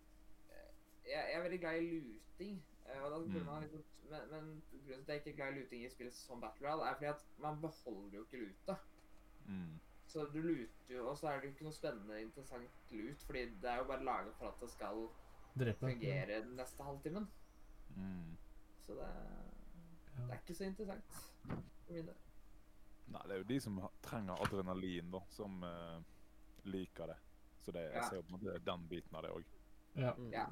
jeg, jeg er veldig glad i luting. Eh, Og da burde Mm. man liksom, men, men grunnen til at jeg ikke er glad i luting i spill som Battle Royale, er fordi at man beholder jo ikke luta. mm. Så du luter jo, og så er det jo ikke noe spennende, interessant lut, fordi det er jo bare laget for at det skal Drepe. fungere den neste halvtimen. Mm. Så det, det er ikke så interessant for min del. Nei, det er jo de som trenger adrenalin, da, som uh, liker det. Så det, jeg Ja. ser jo på en måte den biten av det òg. Ja. Mm. Ja.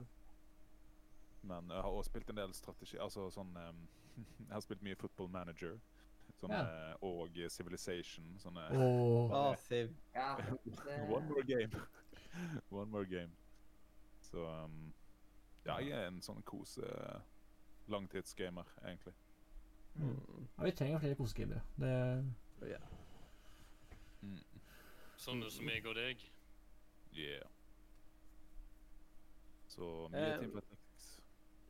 Men jeg har også spilt en del strategi. Altså sånn um, Jeg har spilt mye Football Manager. Sånn, Ja. eh, og Civilization. Sånne oh. Ja, One more game. One more game. Så um, Ja, jeg er en sånn kose langtidsgamer, egentlig. Mm. ja, vi trenger flere kosegamere. Det Ja. Mm. Sånne som meg og deg. Yeah. Så mye Eh, tid Tactics.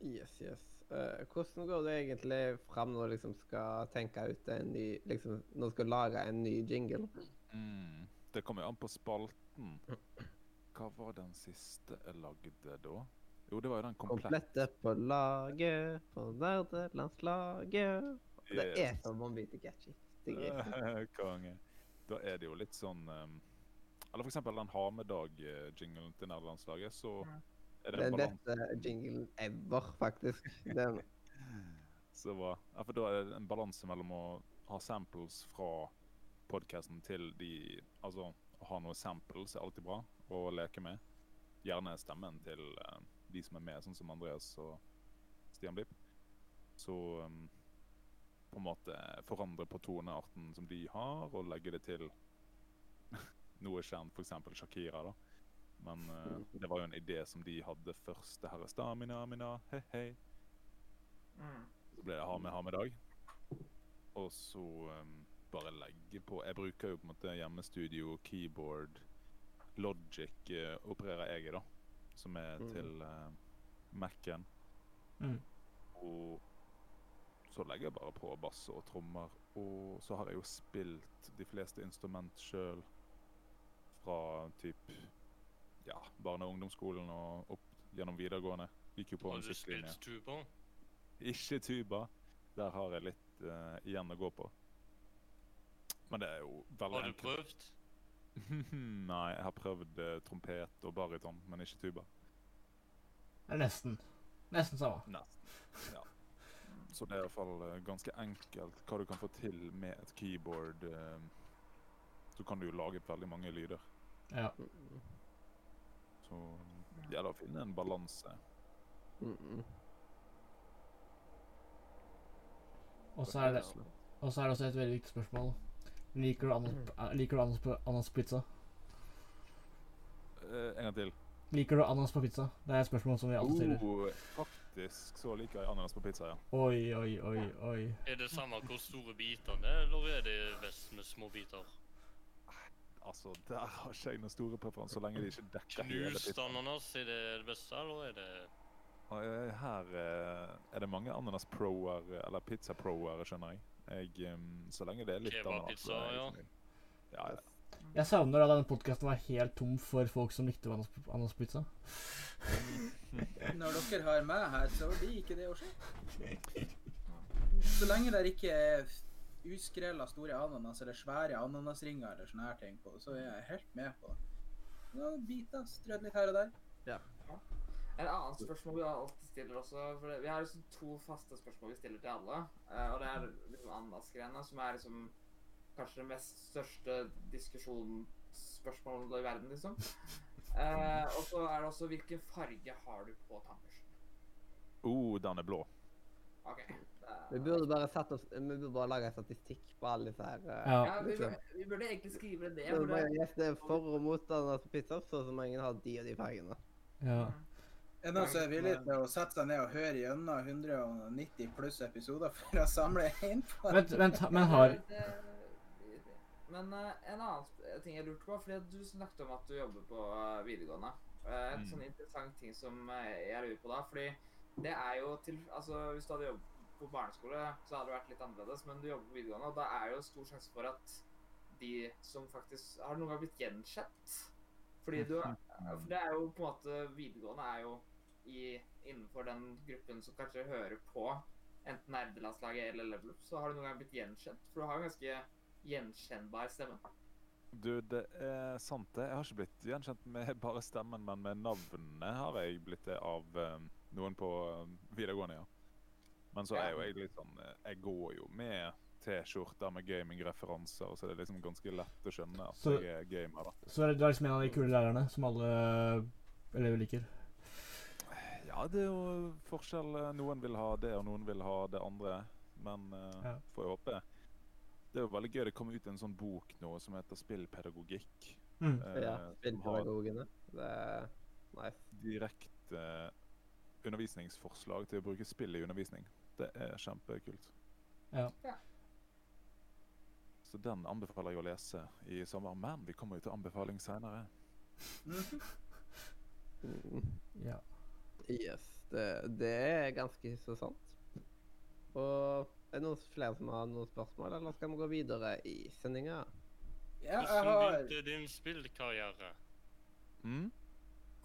Yes, yes. Uh, hvordan går det egentlig fram når du liksom skal tenke ut en ny liksom, Når du skal lage en ny jingle? Mm. Det kommer jo an på spalten. Hva var den siste jeg lagde da? Jo, det var jo den komplett. Komplette på laget, på nerdelandslaget Det er Yes. så vanvittig catchy. Det er greit. Konge. Da er det jo litt sånn um, Eller for eksempel den ha med dag-jinglen til nerdelandslaget, så Mhm. Er det en Den beste jinglen ever, faktisk. Den, så bra. Ja, for da er det en balanse mellom å ha samples fra podkasten til de Altså å ha noe samples er alltid bra å leke med. Gjerne stemmen til uh, de som er med, sånn som Andreas og Stian Blipp. Så um, på en måte forandre på tonearten som de har, og legge det til noe kjent, f.eks. Shakira. da. Men uh, det var jo en idé som de hadde først. Det her er stamina, mina, hei, hei. mm. Så ble det ha med, ha med dag. Og så um, bare legge på Jeg bruker jo på en måte hjemmestudio, keyboard, Logic uh, opererer jeg i, da. som er Mm. til uh, Mac-en. Mm. Og så legger jeg bare på bass og trommer. Og så har jeg jo spilt de fleste instrument sjøl fra typ ja, barne- og ungdomsskolen og opp gjennom videregående. Gikk jo på Har en du spilt tuba? Ikke tuba. Der har jeg litt uh, igjen å gå på. Men det er jo veldig Har du prøvd? Nei, jeg har prøvd uh, trompet og baryton, men ikke tuba. Det er nesten. Nesten samme. Nesten. Ja. Så det er i hvert fall eh, ganske enkelt hva du kan få til med et keyboard. Uh, Så kan du jo lage veldig mange lyder. Ja. Mm. Så det gjelder å finne en balanse. Mm. Og så er det og så er det også et veldig viktig spørsmål. Liker du ananas, eh, liker du ananas på ananas på pizza? Eh, en gang til. Liker du ananas på pizza? Det er et spørsmål som vi alltid stiller. Oh, faktisk så liker jeg ananas på pizza, ja. Oi, oi, oi, oi. Er det samme hvor store bitene er, eller er det best med små biter? Altså, der har ikke jeg noen store preferanser, så lenge de ikke dekker Knust ananas, i det beste, eller er det eh, Her eh, er det mange ananas-proer, eh, eller pizza-proer, skjønner jeg. jeg så lenge det er litt ananas. Kebabpizza, så er ja. Ja, ja. Jeg savner da denne podkasten var helt tom for folk som likte ananas ananas på pizza. Når dere har meg her, så blir ikke det å skje. Så lenge det ikke er uskrella store ananas eller svære ananasringer eller sånne her ting på, så er jeg helt med på det. Ja, biter strødd litt her og der. Et annet spørsmål vi alltid stiller også for Vi har liksom to faste spørsmål vi stiller til alle. eh, og det er liksom ananasgreiene, som er liksom kanskje det mest største diskusjonsspørsmålet i verden, liksom. Eh, og så er det også hvilken farge har du på tannbørsten? Oh, den er blå. OK. Er- Vi burde bare satt oss, vi burde bare lage en statistikk på alle disse her. eh, Ja. Ja, vi, burde, vi burde egentlig skrive det er bare det, yes, det er for og mot som på opp, så mange har de og de fargene. Ja. Er det noen som er villig til å sette seg ned og høre gjennom 190 pluss episoder for å samle inn på Vent, vent, men har Men eh, en annen ting jeg lurte på, fordi du snakket om at du jobber på eh, videregående. Eh, en Mm. sånn interessant ting som jeg lurer på da, fordi det er jo til Altså, hvis du hadde jobbet på barneskole, så hadde det vært litt annerledes, men du jobber på videregående, og da er jo stor sjanse for at de som faktisk Har noen gang blitt gjenkjent? Fordi du For det er jo på en måte Videregående er jo i, innenfor den gruppen som kanskje hører på enten nerdelandslaget eller Level Up, så har du noen gang blitt gjenkjent. For du har jo ganske gjenkjennbar stemme. Du, det er sant det. Jeg har ikke blitt gjenkjent med bare stemmen, men med navnet har jeg blitt det av eh, noen på eh, videregående, ja. Men så er jo jeg litt sånn eh, Jeg går jo med T-skjorter med gaming-referanser, så det er liksom ganske lett å skjønne at Så- jeg er gamer, da. Så er det- liksom en av de kule lærerne som alle elever liker. Ja, det er jo forskjell. eh, Noen vil ha det, og noen vil ha det andre. Men uh, Ja. får jeg håpe. Det er jo veldig gøy. Det kommer ut en sånn bok nå som heter Spillpedagogikk. Mm. Uh, Ja, Spillpedagogene. Det er nice. direkte undervisningsforslag til å bruke spill i undervisning. Det er kjempekult. Ja. Ja. Så den anbefaler jeg å lese i sommer. Men vi kommer jo til anbefaling seinere. Mm. ja. Yes, det, det er ganske så sant. Og er det noen flere som har noen spørsmål, eller skal vi gå videre i sendinga? Ja, jeg Hvordan begynte din spillkarriere? Mm?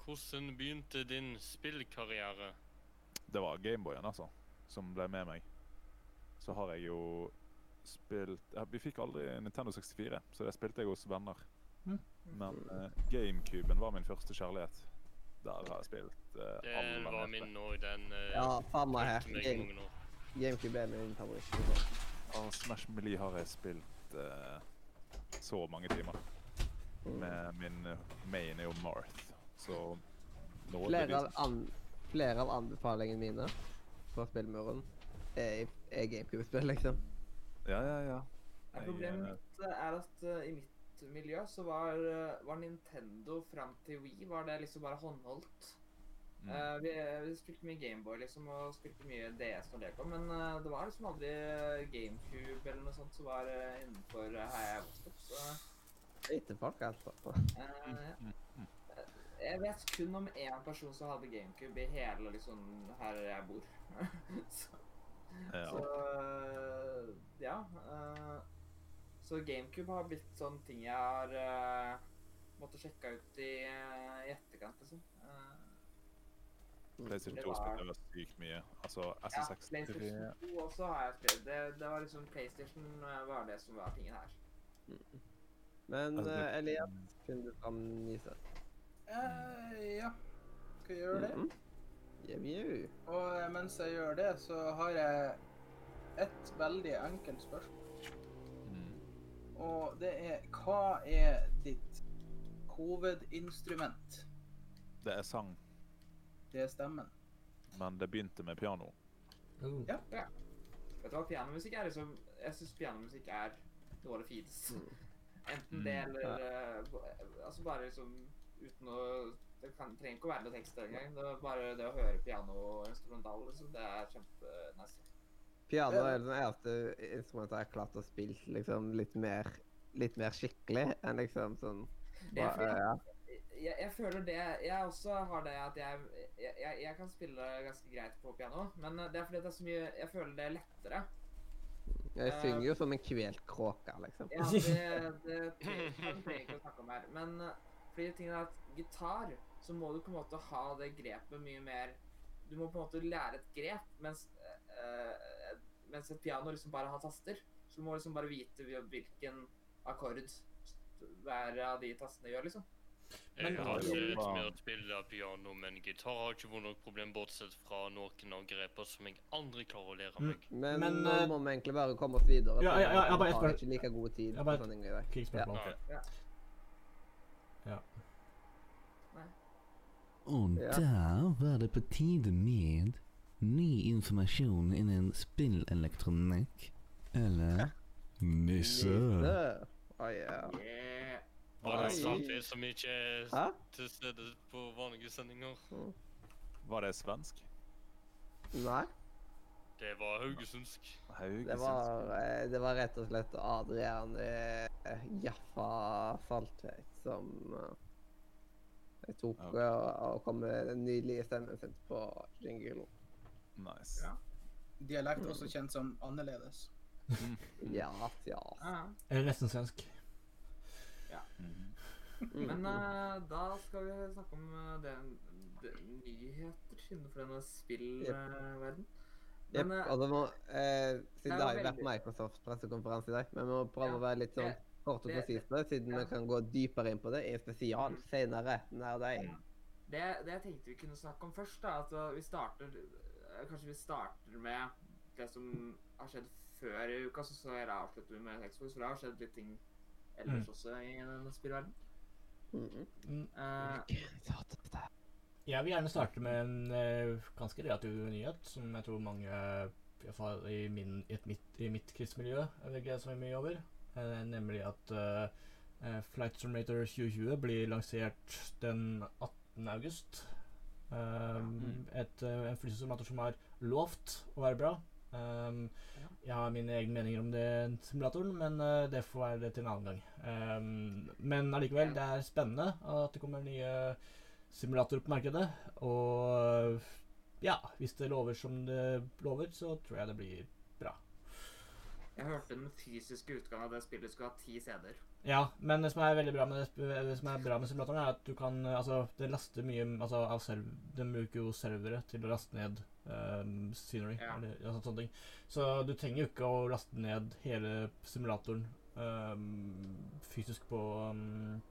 Hvordan begynte din spillkarriere? Det var Gameboyen, altså, som ble med meg. Så har jeg jo spilt Vi fikk aldri Nintendo 64, så det spilte jeg hos venner. Mm. Men uh, GameCuben var min første kjærlighet. Der har jeg spilt uh, Den var min òg, den uh, Ja, faen meg her. Game. GameCube er min favoritt. Og Smash Melee har jeg spilt uh, så mange timer. Mm. Med min main er jo Marth, så nå Flere av, an, flere av anbefalingene mine fra spillmuren er, er GameCube-spill, liksom. Ja, ja, ja. Jeg, Problemet mitt eh, er at uh, i mitt miljø så var, eh, var Nintendo fram til Wii var det liksom bare håndholdt. Mm. Uh, vi, vi spilte mye Gameboy liksom, og spilte mye DS når det kom, men uh, det var liksom aldri GameCube eller noe sånt som var uh, innenfor uh, her jeg vokste opp. Så Lite folk, altså. ja. Mm, mm. jeg vet kun om én person som hadde GameCube i hele liksom her jeg bor. så, Ja. så øh, ja. øh, så GameCube har blitt sånn ting jeg har uh, måttet sjekke ut i, i etterkant, liksom. Uh, PlayStation Det 2 var- spilte jeg sykt mye. Altså ja, SSX PlayStation 2 også har jeg spilt. Det, det var liksom PlayStation var det som var tingen her. Men Altså, eh, Elias, kunne du framvise? Uh, ja. Skal vi gjøre det? Mm Jau, Og eh, mens jeg gjør det, så har jeg et veldig enkelt spørsmål. Mm. Og det er hva er ditt hovedinstrument? Det er sang, Det er stemmen. men det begynte med piano. Mm. Ja. Vet du hva, pianomusikk er liksom Jeg syns pianomusikk er noe av det fineste. Enten det Mm. eller øh, Altså bare liksom uten å Det kan, trenger ikke å være noe tekst engang. Det er bare det å høre piano instrumental, liksom, det er kjempenice. Piano er det eneste instrumentet jeg har klart å spille liksom litt mer, litt mer skikkelig enn liksom sånn Det fordi- ja. Jeg, jeg føler det Jeg også har det at jeg, jeg, jeg, kan spille ganske greit på piano, men det er fordi det er så mye Jeg føler det er lettere. Jeg Eh, synger jo som en kvelt kråke, liksom. Ja, det, det, det trenger jeg ikke å snakke om her. Men uh, fordi tingen er at gitar, så må du på en måte ha det grepet mye mer Du må på en måte lære et grep, mens, uh, mens et piano liksom bare har taster. Så du må liksom bare vite hvilken akkord hver av de tastene gjør, liksom. Jeg har sett Ja. med å spille piano, men gitar har ikke vært noe problem, bortsett fra noen av grepene som jeg aldri klarer å lære Mm. meg. Men, Men, nå eh, må vi egentlig bare komme oss videre. Ja, ja, ja, jeg bare vi har ikke like god tid Jeg bare- på sånne greier. Krigsspørsmål. Nei. Och Ja. der var det på tide med ny informasjon innen spillelektronikk. Eller Nisse. Nisse. Å ja. Yeah. Var det samtidig sant det som ikke er til stede på vanlige sendinger? Var det svensk? Nei, Det var haugesundsk. Haugesund. det var, eh, det var rett og slett Adrian eh, Jaffa Faltveit som eh, jeg tok okay. og, og kom med den nydelige stemmen sin på jingle. Nice. Ja. Dialekt også kjent som annerledes. Ja, ja. Ja. Eller nesten svensk. Mhm. Mm, Men mm. eh, da skal vi snakke om uh, det, det, nyheter innenfor denne spillverden. Jep, Men eh, altså må, eh, siden det har jo vært veldig- Microsoft pressekonferanse i dag, men vi må prøve Ja, å være litt sånn kort og det- konsis på det, siden ja. vi kan gå dypere inn på det i en spesial Mm. senere nær deg. det, det jeg tenkte vi kunne snakke om først, da, at uh, vi starter uh, Kanskje vi starter med det som har skjedd før i uka, så, så jeg avslutter vi med Xbox, for det har skjedd litt ting ellers Mm. også i denne spillverdenen. Mm, Mm. Uh, Jeg vil gjerne starte med en uh, ganske relativ nyhet, som jeg tror mange i, fall i, min, i, mitt, i mitt krigsmiljø vil glede seg mye over. Eh, nemlig at eh, eh, Flight Simulator 2020 blir lansert den 18. august. Um, et, eh, en flysimulator som har lovt å være bra. Um, jeg har mine egne meninger om den simulatoren, men uh, det får være det til en annen gang. Um, men allikevel, det er spennende at det kommer nye simulatorer på markedet. Og ja, hvis det lover som det lover, så tror jeg det blir. Jeg hørte den fysiske utgaven av det spillet skulle ha ti CD-er. Ja, men det som er veldig bra med, det, det som er bra med simulatoren, er at du kan Altså, det laster mye altså, av serv... Den bruker jo servere til å laste ned um, scenery. Ja. Eller, altså, sånne ting. Så du trenger jo ikke å laste ned hele simulatoren um, fysisk på um,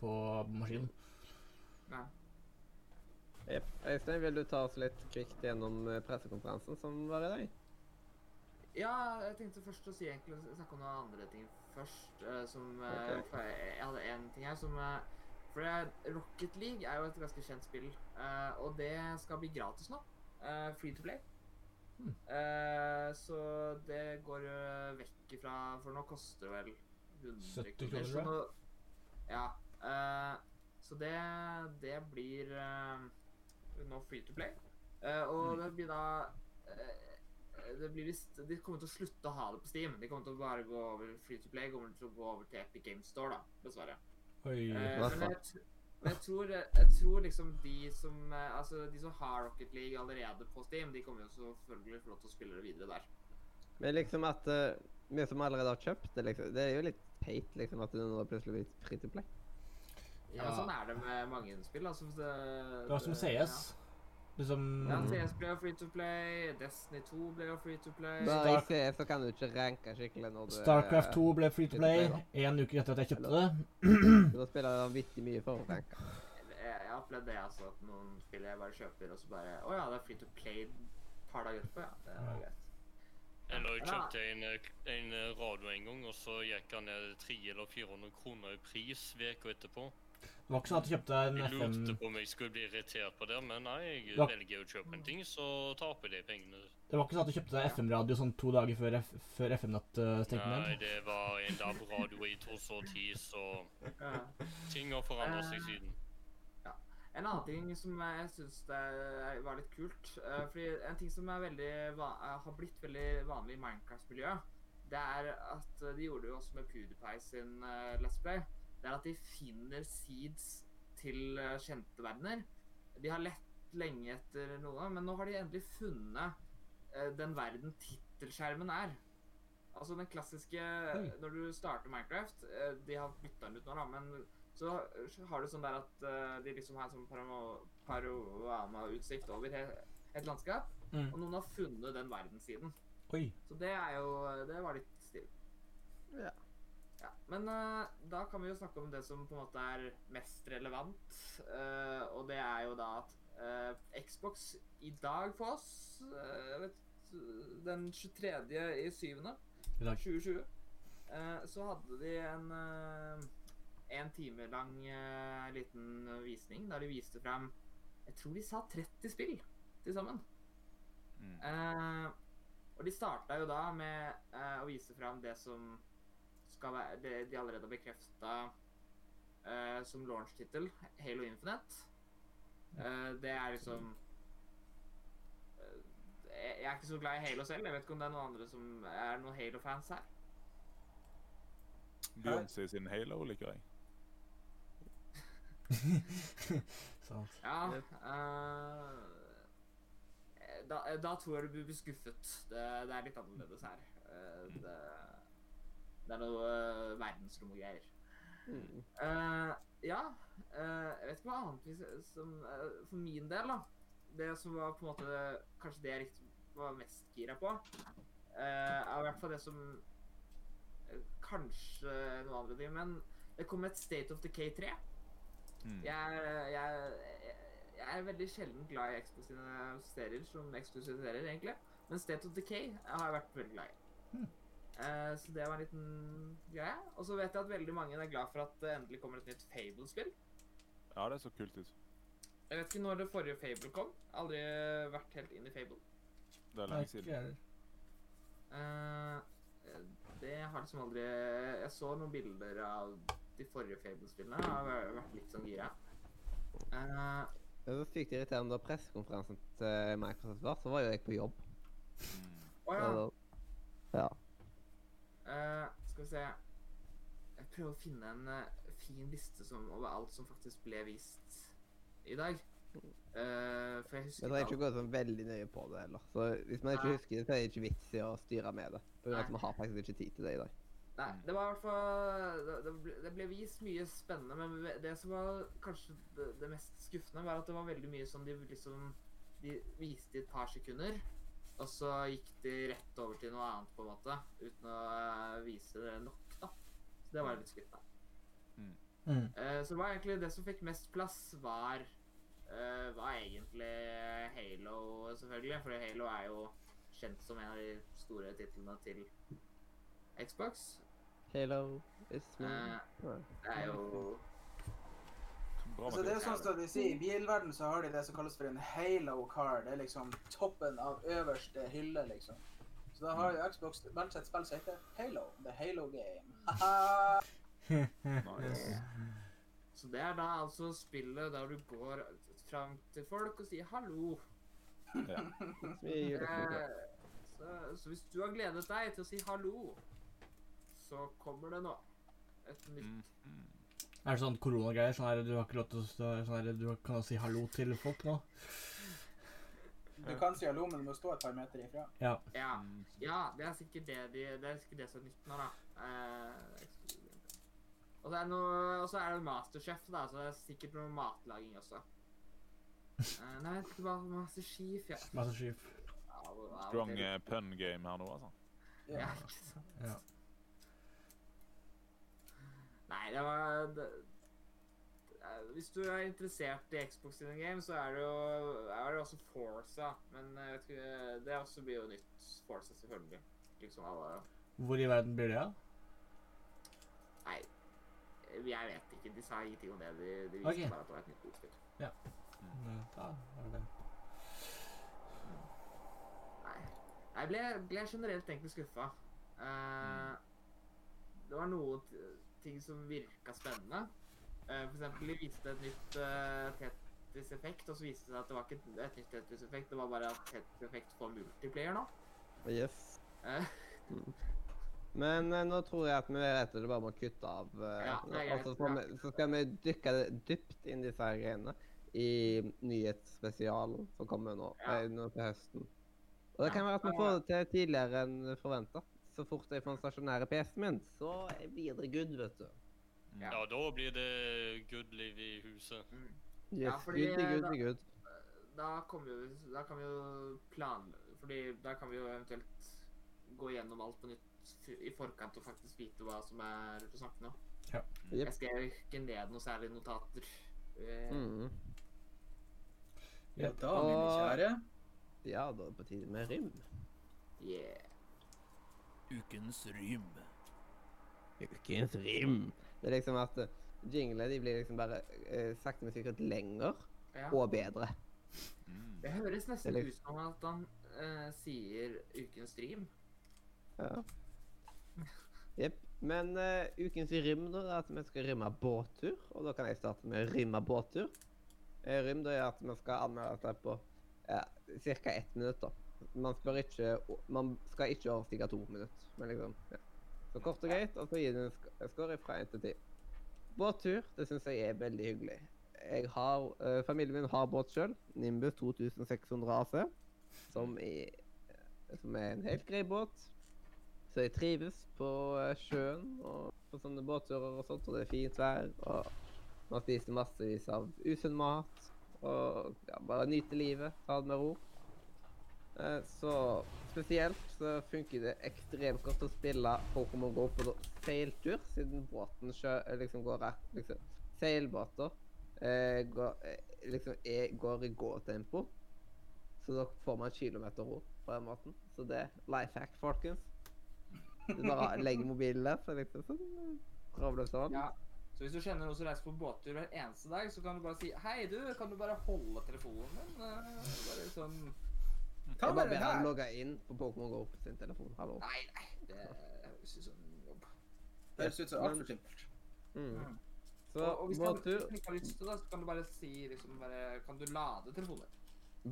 på maskinen. Nei. Jepp. Øystein, vil du ta oss litt kvikt gjennom eh, pressekonferansen som var i dag? Ja, jeg tenkte først å si egentlig snakke om noen andre ting først. eh, som eh, Ok. for jeg, jeg hadde en ting her som eh, For Rocket League er jo et ganske kjent spill, og det skal bli gratis nå. free to play. Hmm. Så det går vekk ifra For nå koster det vel 100 70 kroner, så nå- Ja. så det, det blir nå free to play. Og Hmm. det blir da det blir vist, De kommer til å slutte å ha det på Steam. De kommer til å bare gå over free to play, kommer til å gå over til Epic Games Store, da, dessverre. Oi. Eh, men jeg, Men jeg tror, jeg tror liksom de som eh, Altså, de som har Rocket League allerede på Steam, de kommer jo selvfølgelig få lov til å spille det videre der. Men liksom at uh, vi som allerede har kjøpt det, liksom, det er jo litt teit liksom at det nå plutselig blir free to play. Ja, men sånn er det med mange innspill. altså. Det, Det var som CS. Liksom Ja, CS ble jo free to play, Destiny 2 ble jo free to play. Bare i Stark- CS så kan du ikke ranke skikkelig når du Starcraft 2 ble free to play én uke etter at jeg kjøpte det. Da spiller det vanvittig mye for å ranke. Jeg, jeg har opplevd det, altså. At noen spill jeg bare kjøper, og så bare Å ja, det er free to play et par dager etterpå. Ja, det var greit. Jeg Ja. kjøpte en, eh, en eh, radio en gang, og så gikk han ned 300 eller 400 kroner i pris uka etterpå. Det var ikke sånn at du kjøpte en Jeg lurte på om jeg skulle bli irritert på det, men nei, jeg var... velger å kjøpe en ting, så taper de pengene. Det var ikke sånn at du kjøpte FM-radio sånn to dager før, F før FM-natt uh, stengte Nei, det var en DAB-radio i 2010, så Ja. ting har forandret seg Eh, siden. En annen ting som jeg syns var litt kult eh, fordi En ting som er veldig va eh, har blitt veldig vanlig i Minecraft-miljøet, det er at eh, de gjorde det jo også med PewDiePie sin eh, Let's Play. Det er at de finner seeds til eh, kjente verdener. De har lett lenge etter noe, men nå har de endelig funnet eh, den verden tittelskjermen er. Altså den klassiske Når du starter Minecraft eh, De har bytta den ut nå, da, men så har du sånn der at de liksom har en sånn panorama-utsikt over et landskap. Mm. Og noen har funnet den verdenssiden. Oi. Så det er jo Det var litt stilig. Ja. Ja, Men uh, da kan vi jo snakke om det som på en måte er mest relevant. Uh, og det er jo da at uh, Xbox i dag for oss vet, Den 23. i syvende I dag. 2020 eh, så hadde de en en time lang liten visning der de viste frem Jeg tror de sa 30 spill til sammen. Mm. Eh, og de starta jo da med å vise frem det som skal være det de allerede har bekrefta uh, som launch-tittel, Halo Infinite. Uh, det er liksom eh, jeg er ikke så glad i Halo selv. Jeg vet ikke om det er noen andre som er noen Halo-fans her. Beyoncé sin Halo liker jeg. Sant. Ja eh, da, da tror jeg du blir skuffet. Det, det er litt annerledes her. Uh, det, det er noe uh, verdensrom og greier. Mm. Uh, ja. Uh, jeg vet ikke hva annet som uh, For min del, da. Det som var på en måte Kanskje det jeg likte, var mest gira på, er i hvert fall det som Kanskje noe andre ting, men det kom et State of Decay 3. Mm. Jeg, jeg, jeg, er veldig sjelden glad i Xbox sine serier som serier, egentlig. Men State of Decay har jeg vært veldig glad i. Hmm. Eh, så det var en liten greie. Og så vet jeg at veldig mange er glad for at det endelig kommer et nytt Fable-spill. Ja, det så kult ut. Jeg vet ikke når det forrige Fable kom. Aldri vært helt inn i Fable. Det er lenge siden. Uh, Eh, det har liksom aldri Jeg så noen bilder av de forrige Fable-spillene. Har vært- vært litt sånn gira. Uh, Det var sykt irriterende da pressekonferansen til Microsoft var, så var jo jeg på jobb. Mm. oh, ja. Ja. Eh, skal vi se Jeg prøver å finne en uh, fin liste som, over alt som faktisk ble vist i dag. Uh, for jeg husker Men trenger ikke ikke gå sånn veldig nøye på det heller. Så hvis man ikke husker det, så er det ikke vits i å styre med det. For at vi har faktisk ikke tid til det i dag. Nei, det var i hvert fall det, det, ble, det ble vist mye spennende, men det som var kanskje det, det mest skuffende, var at det var veldig mye som de liksom De viste i et par sekunder, og så gikk de rett over til noe annet, på en måte, uten å eh, vise det nok, da. Så det var litt skuffende. Mm. Eh, så det var egentlig det som fikk mest plass, var uh, var egentlig Halo, selvfølgelig. For Halo er jo kjent som en av de store titlene til Xbox. Halo is me. Eh, det er jo Altså, det er sånn som de sier, I bilverden så har de det som kalles for en halo car. Det er liksom toppen av øverste hylle, liksom. Så da har jo Xbox valgt seg et spill som heter Halo. The Halo Game. Haha. Nice. Så det er da altså spillet der du går fram til folk og sier hallo. Ja. Eh, så, så hvis du har gledet deg til å si hallo, så kommer det nå et nytt Mm. Er det sånn koronagreier? Sånn her, du har ikke lov til å stå- sånn her, du kan si hallo til folk nå? Du kan si hallo, men du må stå et par meter ifra. Ja. Ja. Ja, det er sikkert det, de, det, er sikkert det som er nytt nå, da. Eh, og så er det noe, er det Masterchef, da, så det er sikkert noe matlaging også. Eh, nei, jeg vet ikke hva Masterchef ja. Og Strong eh, pun game her nå, altså. Ja, ikke sant. Ja. Nei, det var det, eh, Hvis du er interessert i Xbox sine games, så er det jo er det også Forza. Men ikke, det også blir jo nytt Forza, selvfølgelig. Liksom alle Hvor i verden blir det, da? Nei, jeg vet ikke. De sa ingenting om det. De, de viste okay. bare at det var et nytt utspill. Da er det Nei. Jeg ble, ble generelt egentlig skuffa. Eh, det var noe ting som virka spennende. Uh, for eksempel, de viste et nytt uh, Tetris-effekt, og så viste det seg at det var ikke et, et nytt Tetris-effekt, det var bare at Tetris-effekt får multiplayer nå. Yes. Uh. Men nå tror jeg at vi vet at det bare må kutte av. Ja, det er greit, og så, vi, så skal vi dykke dypt inn i disse her greiene i nyhetsspesialen som kommer nå, Ja. nå til høsten. Og det kan være at vi får det til tidligere enn forventa. Så fort jeg får den stasjonære PC-en min, så blir det good, vet du. Mm. Ja. Ja, da blir det good liv i huset. mm. Yes, Ja, fordi, good, eh, good, da- good. Da, kommer vi, jo- da kan vi jo plan... Fordi da kan vi jo eventuelt gå gjennom alt på nytt i forkant og faktisk vite hva som er på snakken nå. Yep. Jeg skrev ikke ned noe særlig notater. Eh, Mm. Ja da, mine kjære. Ja, da er det på tide med rim. Yeah. Ukens rym. Ukens rim. Det er liksom at uh, jinglene de blir liksom bare uh, sakte, men sikkert lenger Ja. og bedre. Mm. Det høres nesten Eller- ut som at han uh, sier ukens stream. Ja. Jepp. Men uh, ukens rim da, er at vi skal rimme båttur, og da kan jeg starte med å rimme båttur. Rym rim da er at vi skal anmelde dette på ja, ca. ett minutt. da. Man, ikke, man skal ikke overstige to minutter. Men liksom, ja. Så kort og greit, og så gir du en score fra 1 til 10. Båttur det syns jeg er veldig hyggelig. Jeg har, uh, Familien min har båt sjøl. Nimbus 2600 AC. Som i, som er en helt grei båt. Så jeg trives på eh, sjøen og på sånne båtturer og sånt, og det er fint vær. Og man spiser massevis av usunn mat. Og ja, bare nyter livet, ta det med ro. Eh, Så spesielt så funker det ekstremt godt å spille Pokémon GO på seiltur, siden båten sjø, eh, liksom går rett liksom, Seilbåter eh, går, eh, liksom er, går i gåtempo. Så da får man kilometerro på den måten. Så det er life hack, folkens. Du bare legger mobilen der, så liksom sånn travler sånn. Ja. Så hvis du kjenner noen som reiser på båttur hver eneste dag, så kan du bare si Hei, du, kan du bare holde telefonen din? Bare sånn Jeg bare ber han logge inn på Pokémon GO på sin telefon. Hallo. Nei, nei, det høres ut som en jobb. Det høres ut som altfor simpelt. Mm. Mm. Så Og, og hvis du båttur ikke har lyst til det, så kan du bare si liksom bare Kan du lade telefonen?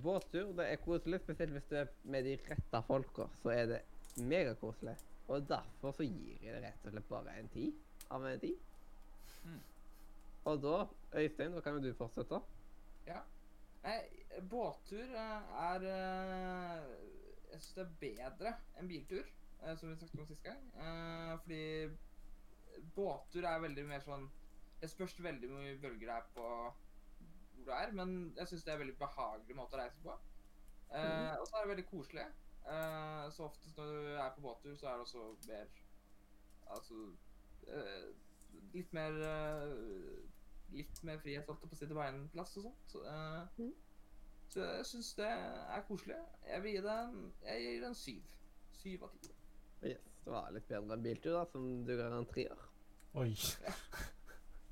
Båttur det er koselig, spesielt hvis du er med de rette folka. Så er det megakoselig. Og derfor så gir jeg det rett og slett bare en ti av en ti. Mm. Og da, Øystein, da kan jo du fortsette. Nei, båttur eh, er eh, Jeg syns det er bedre enn biltur, eh, som vi snakket om sist gang. Fordi båttur er veldig mer sånn Det spørs veldig mye bølger det er på hvor du er, men jeg syns det er en veldig behagelig måte å reise på. Mm. og så er det veldig koselig. Så oftest når du er på båttur, så er det også mer Altså litt mer Litt mer frihet holdt på å si til beinplass og sånt. Uh, mm. Så jeg syns det er koselig. Jeg vil gi det en, jeg gir det en syv. Syv av ti. Yes, det var litt bedre enn biltur, da, som du ga en treer. Oi.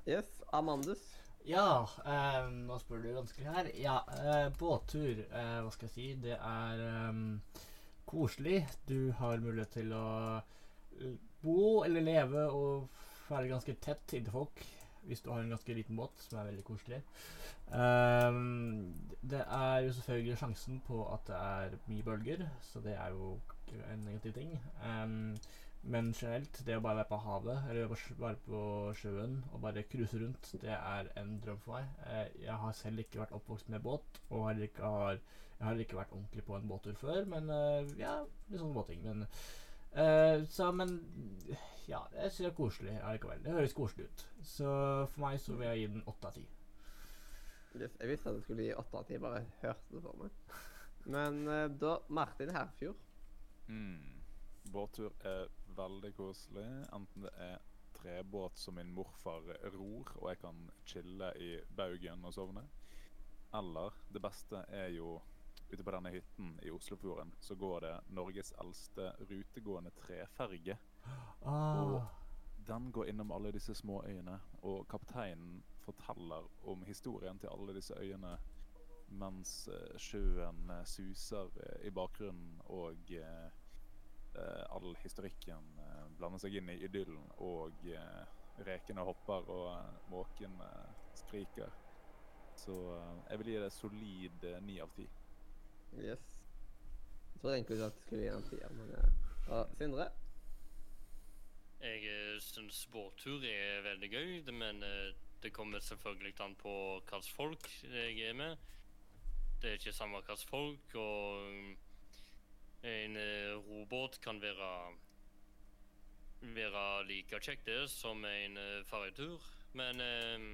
Yes, Amandus. Ja, eh, nå spør du vanskelig her. Ja, eh, båttur, eh, hva skal jeg si, det er eh, koselig. Du har mulighet til å bo eller leve og være ganske tett inntil folk. Hvis du har en ganske liten båt, som er veldig koselig. Um, det er jo selvfølgelig sjansen på at det er mye bølger, så det er jo en negativ ting. Um, Men generelt, det å bare være på havet, eller bare på sjøen og bare cruise rundt, det er en drøm for meg. Eh, Jeg har selv ikke vært oppvokst med båt, og heller ikke har, jeg har ikke vært ordentlig på en båttur før, men eh, ja, litt sånne båting. Men eh, så, men ja, jeg synes det er koselig allikevel. Det høres koselig ut. Så for meg så vil jeg gi den åtte av ti. Jeg visste at du skulle gi åtte av ti, bare hørte det for meg. Men uh, da Martin Herfjord. Mm. Båttur er veldig koselig. Enten det er trebåt som min morfar ror, og jeg kan chille i baugen og sovne. Eller det beste er jo ute på denne hytten i Oslofjorden, så går det Norges eldste rutegående treferge. Ah, Den går innom alle disse små øyene, og kapteinen forteller om historien til alle disse øyene mens eh, sjøen eh, suser eh, i bakgrunnen og eh, all historikken blander seg inn i idyllen, og eh, rekene hopper og måkene skriker. Så jeg vil gi det solid ni av ti. Yes. Jeg trodde egentlig at det skulle gi en tier, men ja. og Sindre? Jeg uh, syns båttur er veldig gøy, men eh, det kommer selvfølgelig an på hvilke folk jeg er med. Det er ikke samme hvilke folk, og en eh, robåt kan være være like kjekt det som en ferjetur. Men eh,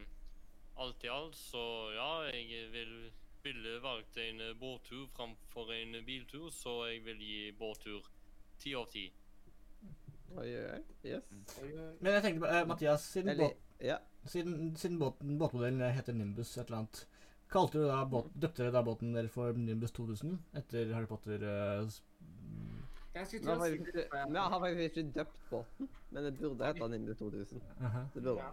alt i alt så ja, jeg vil, ville valgt en eh, båttur framfor en biltur, så jeg vil gi båttur ti av ti. Oi, oi. Yes. Men jeg tenkte på, eh, Mathias, siden, Eller båt, Ja. siden, siden båten, båtmodellen heter Nimbus et eller annet, kalte du da båt, døpte dere da båten der for Nimbus 2000 etter Harry Potter? uh, Jeg skulle si ikke, vi har faktisk ikke døpt båten, men det burde hete Nimbus 2000. aha. Det burde. Ja,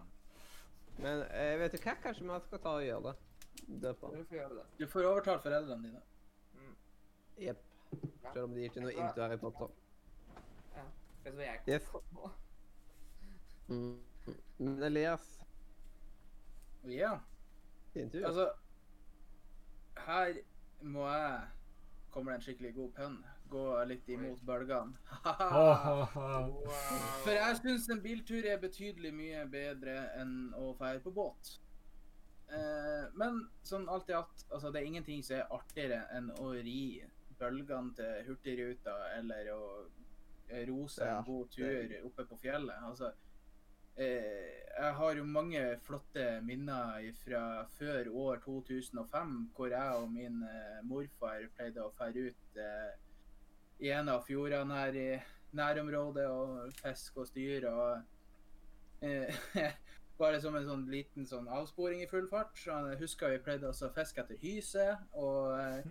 Men jeg vet du hva, kanskje vi skal ta og gjøre det. Døpe den. vi får gjøre det. Du får overtalt foreldrene dine. Jepp. Ja. Selv om de ikke er noe into Harry Potter. Vet du hva jeg Yes. kom på? Mm. Men Elias, ja, din tur. altså Her må jeg Kommer det en skikkelig god pønn? Gå litt imot bølgene. For jeg syns en biltur er betydelig mye bedre enn å feire på båt. Eh, men sånn alt i alt, altså det er ingenting som er artigere enn å ri bølgene til Hurtigruta eller å rose Ja, en god tur oppe på fjellet. Altså, eh, jeg har jo mange flotte minner fra før år 2005, hvor jeg og min eh, morfar pleide å fære ut eh, i en av fjordene her i nærområdet og fiske og styre. og eh, Bare som en sånn liten sånn avsporing i full fart. Så jeg husker vi pleide å fiske etter hyse. Og eh,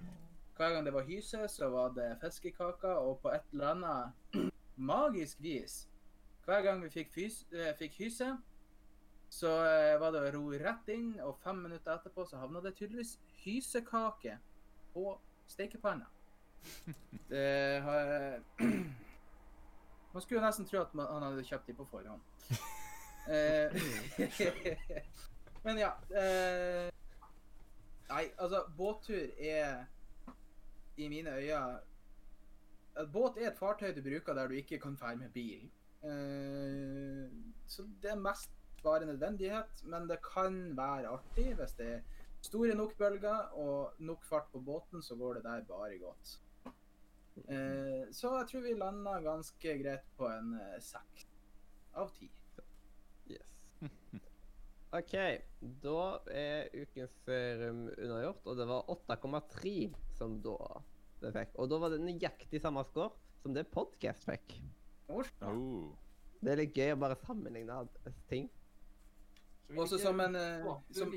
hver gang det var hyse, så var det fiskekaker. Og på et eller annet magisk vis, hver gang vi fikk, fys eh, fikk hyse, så eh, var det å ro rett inn, og fem minutter etterpå så havna det tydeligvis hysekake på stekepanna. Det har Man skulle jo nesten tro at man, han hadde kjøpt de på forhånd. Eh, Men ja. Eh, nei, altså, båttur er i mine øyne Båt er et fartøy du bruker der du ikke kan fære med bil. Eh, så det er mest bare nødvendighet, men det kan være artig hvis det er store nok bølger og nok fart på båten, så går det der bare godt. Så jeg tror vi landa ganske greit på en seks av ti. OK, da er ukens serum unnagjort, og det var 8,3 som da det fikk. Og da var det nøyaktig samme score som det Podcast fikk. Oh. Det er litt gøy å bare sammenligne ting. Så Også som en, uh, som-.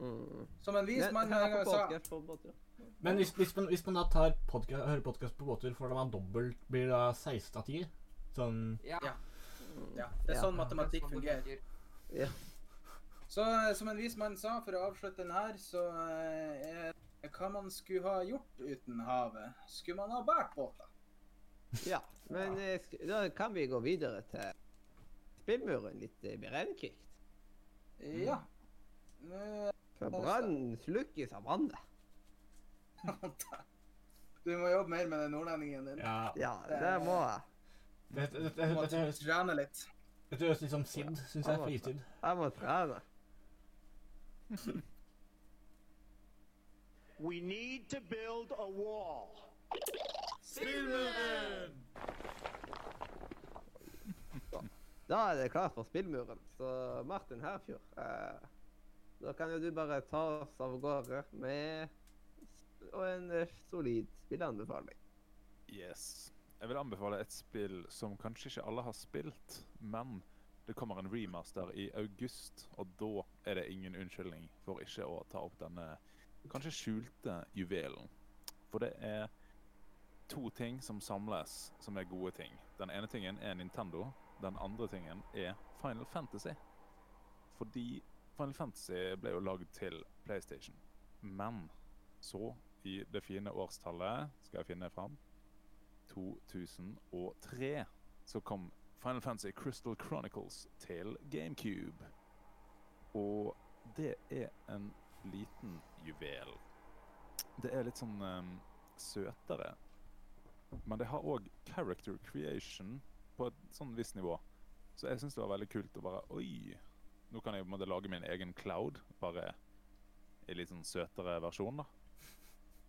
Mm. Som en vis mann en på gang sa. Men hvis, hvis, man, hvis man da tar podcast, hører podkast på båttur, får man dobbelt blir det da 16 av 10? Sånn Ja, Ja. Det er Ja. sånn matematikk sånn fungerer. Ja. Så eh, som en vis mann sa, for å avslutte den her, så eh, er hva man skulle ha gjort uten havet. Skulle man ha båret båter? ja. Men eh, da kan vi gå videre til spillmuren litt eh, beregnkvikt. Ja. Eh, For brannen slukkes av vannet. Du må jobbe mer med den nordlendingen din. Ja. Ja, det må jeg. Dette, dette, Du dette, høres- trene litt. dette høres litt som Sid, syns jeg. Fritid. Jeg må trene. We need to build a wall. Spillmuren! Da er det klart for spillmuren. Så Martin Herfjord, eh, da kan jo du bare ta oss av gårde med en eh, solid spilleanbefaling. Yes. Jeg vil anbefale et spill som kanskje ikke alle har spilt, men det kommer en remaster i august, og da er det ingen unnskyldning for ikke å ta opp denne kanskje skjulte juvelen. For det er to ting som samles som er gode ting. Den ene tingen er Nintendo, den andre tingen er Final Fantasy. Fordi Final Fantasy ble jo lagd til PlayStation. Men så, i det fine årstallet, skal jeg finne fram 2003 så kom Final Fantasy Crystal Chronicles til GameCube. Og det er en liten juvel. Det er litt sånn um, søtere. Men det har òg character creation på et sånn visst nivå. Så jeg syns det var veldig kult å bare Oi! Nå kan jeg på en måte lage min egen cloud, bare i litt sånn søtere versjon, da.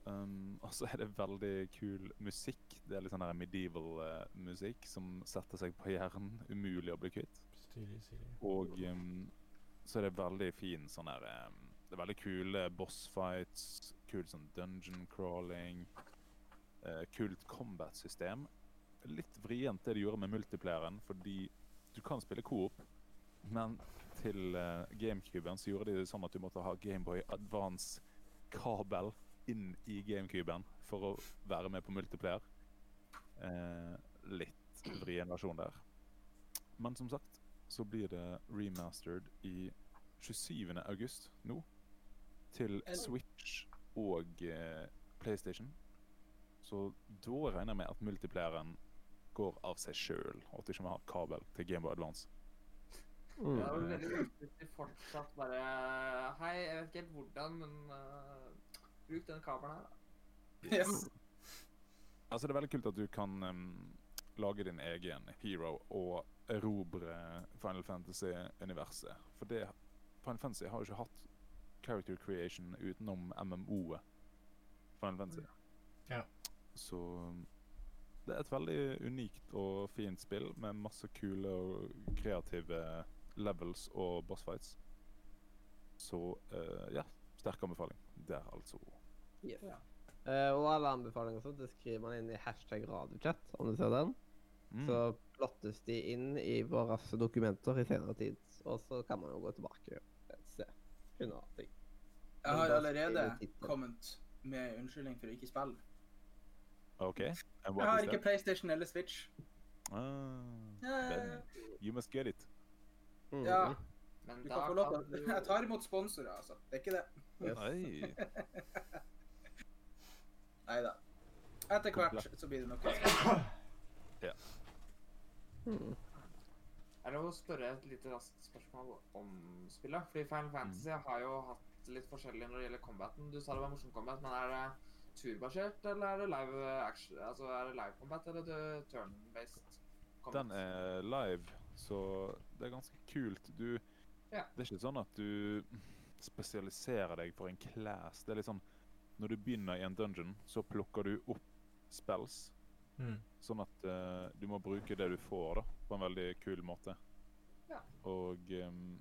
Um, og så er det veldig kul musikk. Det er litt sånn der medieval uh, musikk som setter seg på hjernen. Umulig å bli kvitt. Stilig, stilig. Og um, så er det veldig fin sånn der um, Det er veldig kule boss fights, kul sånn dungeon crawling, uh, kult combat-system. Litt vrient det de gjorde med multiplayeren, fordi du kan spille coop, men til uh, GameCuben så gjorde de det sånn at du måtte ha Gameboy Advance-kabel inn i GameCuben for å være med på multiplayer. Eh, litt vrien versjon der. Men som sagt så blir det remastered i 27. august nå. Til Switch og eh, PlayStation. Så da regner jeg med at multiplayeren går av seg sjøl, og at du ikke må ha kabel til Gameboy Advance. Mm. Det er jo veldig viktig fortsatt bare Hei, jeg vet ikke helt hvordan, men eh, bruk den kabelen her. da. Yes. Altså, det er veldig kult at du kan um, lage din egen hero og erobre Final Fantasy-universet. For det Final Fantasy har jo ikke hatt character creation utenom MMO-et Final Fantasy. Ja. Så det er et veldig unikt og fint spill med masse kule og kreative levels og boss fights. Så uh, ja, sterk anbefaling der, altså. Yes. Ja. Uh, og alle anbefalinger sånt, det skriver man inn i hashtag radiochat, om du ser den. Mm. Så plottes de inn i våre dokumenter i senere tid. Og så kan man jo gå tilbake og se. Finne ting. Jeg har allerede kommet med unnskyldning for å ikke spille. OK. Jeg har ikke? PlayStation eller Switch. Ah, yeah. you must get it. Mm. Ja, Men du da kan få lov til det. Jeg tar imot sponsorer, altså. Det er ikke det. Yes. Nei da. Etter hvert så blir det noe. Mm. Er det å spørre et lite raskt spørsmål om spillet? Fordi Final Fantasy har jo hatt litt forskjellig når det gjelder combaten. Du sa det var morsom combat, men er det turbasert, eller er det live action? Altså er det live combat, eller er det turn-based combat? Den er live, så det er ganske kult. Du Ja. Det er ikke sånn at du spesialiserer deg for en class. Det er litt sånn Når du begynner i en dungeon, så plukker du opp spells. Mm. Sånn at uh, du må bruke det du får, da, på en veldig kul måte. Ja. Og um,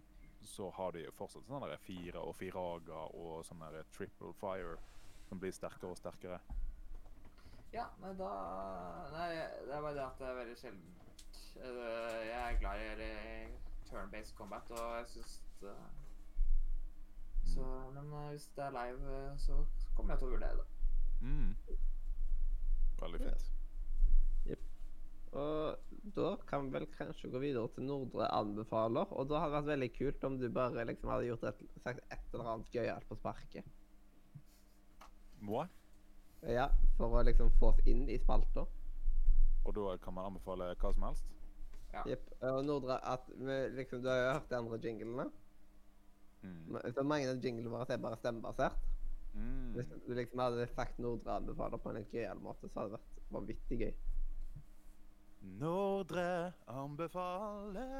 så har de fortsatt sånne der fire og firaga og sånn der triple fire som blir sterkere og sterkere. Ja, men da Nei, det er bare det at det er veldig sjeldent Jeg er glad i eller, turn-based combat, og jeg syns det Så Men eh, hvis det er live, eh, så kommer jeg til å vurdere det. Mm. Veldig fint. Og da kan vi vel kanskje gå videre til Nordre anbefaler. Og da hadde det vært veldig kult om du bare liksom hadde gjort et, sagt et eller annet gøyalt på sparket. Moi? Ja, for å liksom få oss inn i spalta. Og da kan man anbefale hva som helst? Jepp. Og Nordre, at vi, liksom, du har jo hørt de andre jinglene. Mm. Så mange av jinglene våre er bare stemmebasert. Mm. Hvis du liksom hadde sagt Nordre anbefaler på en litt gøyal måte, så hadde det vært vanvittig gøy. Nordre anbefaler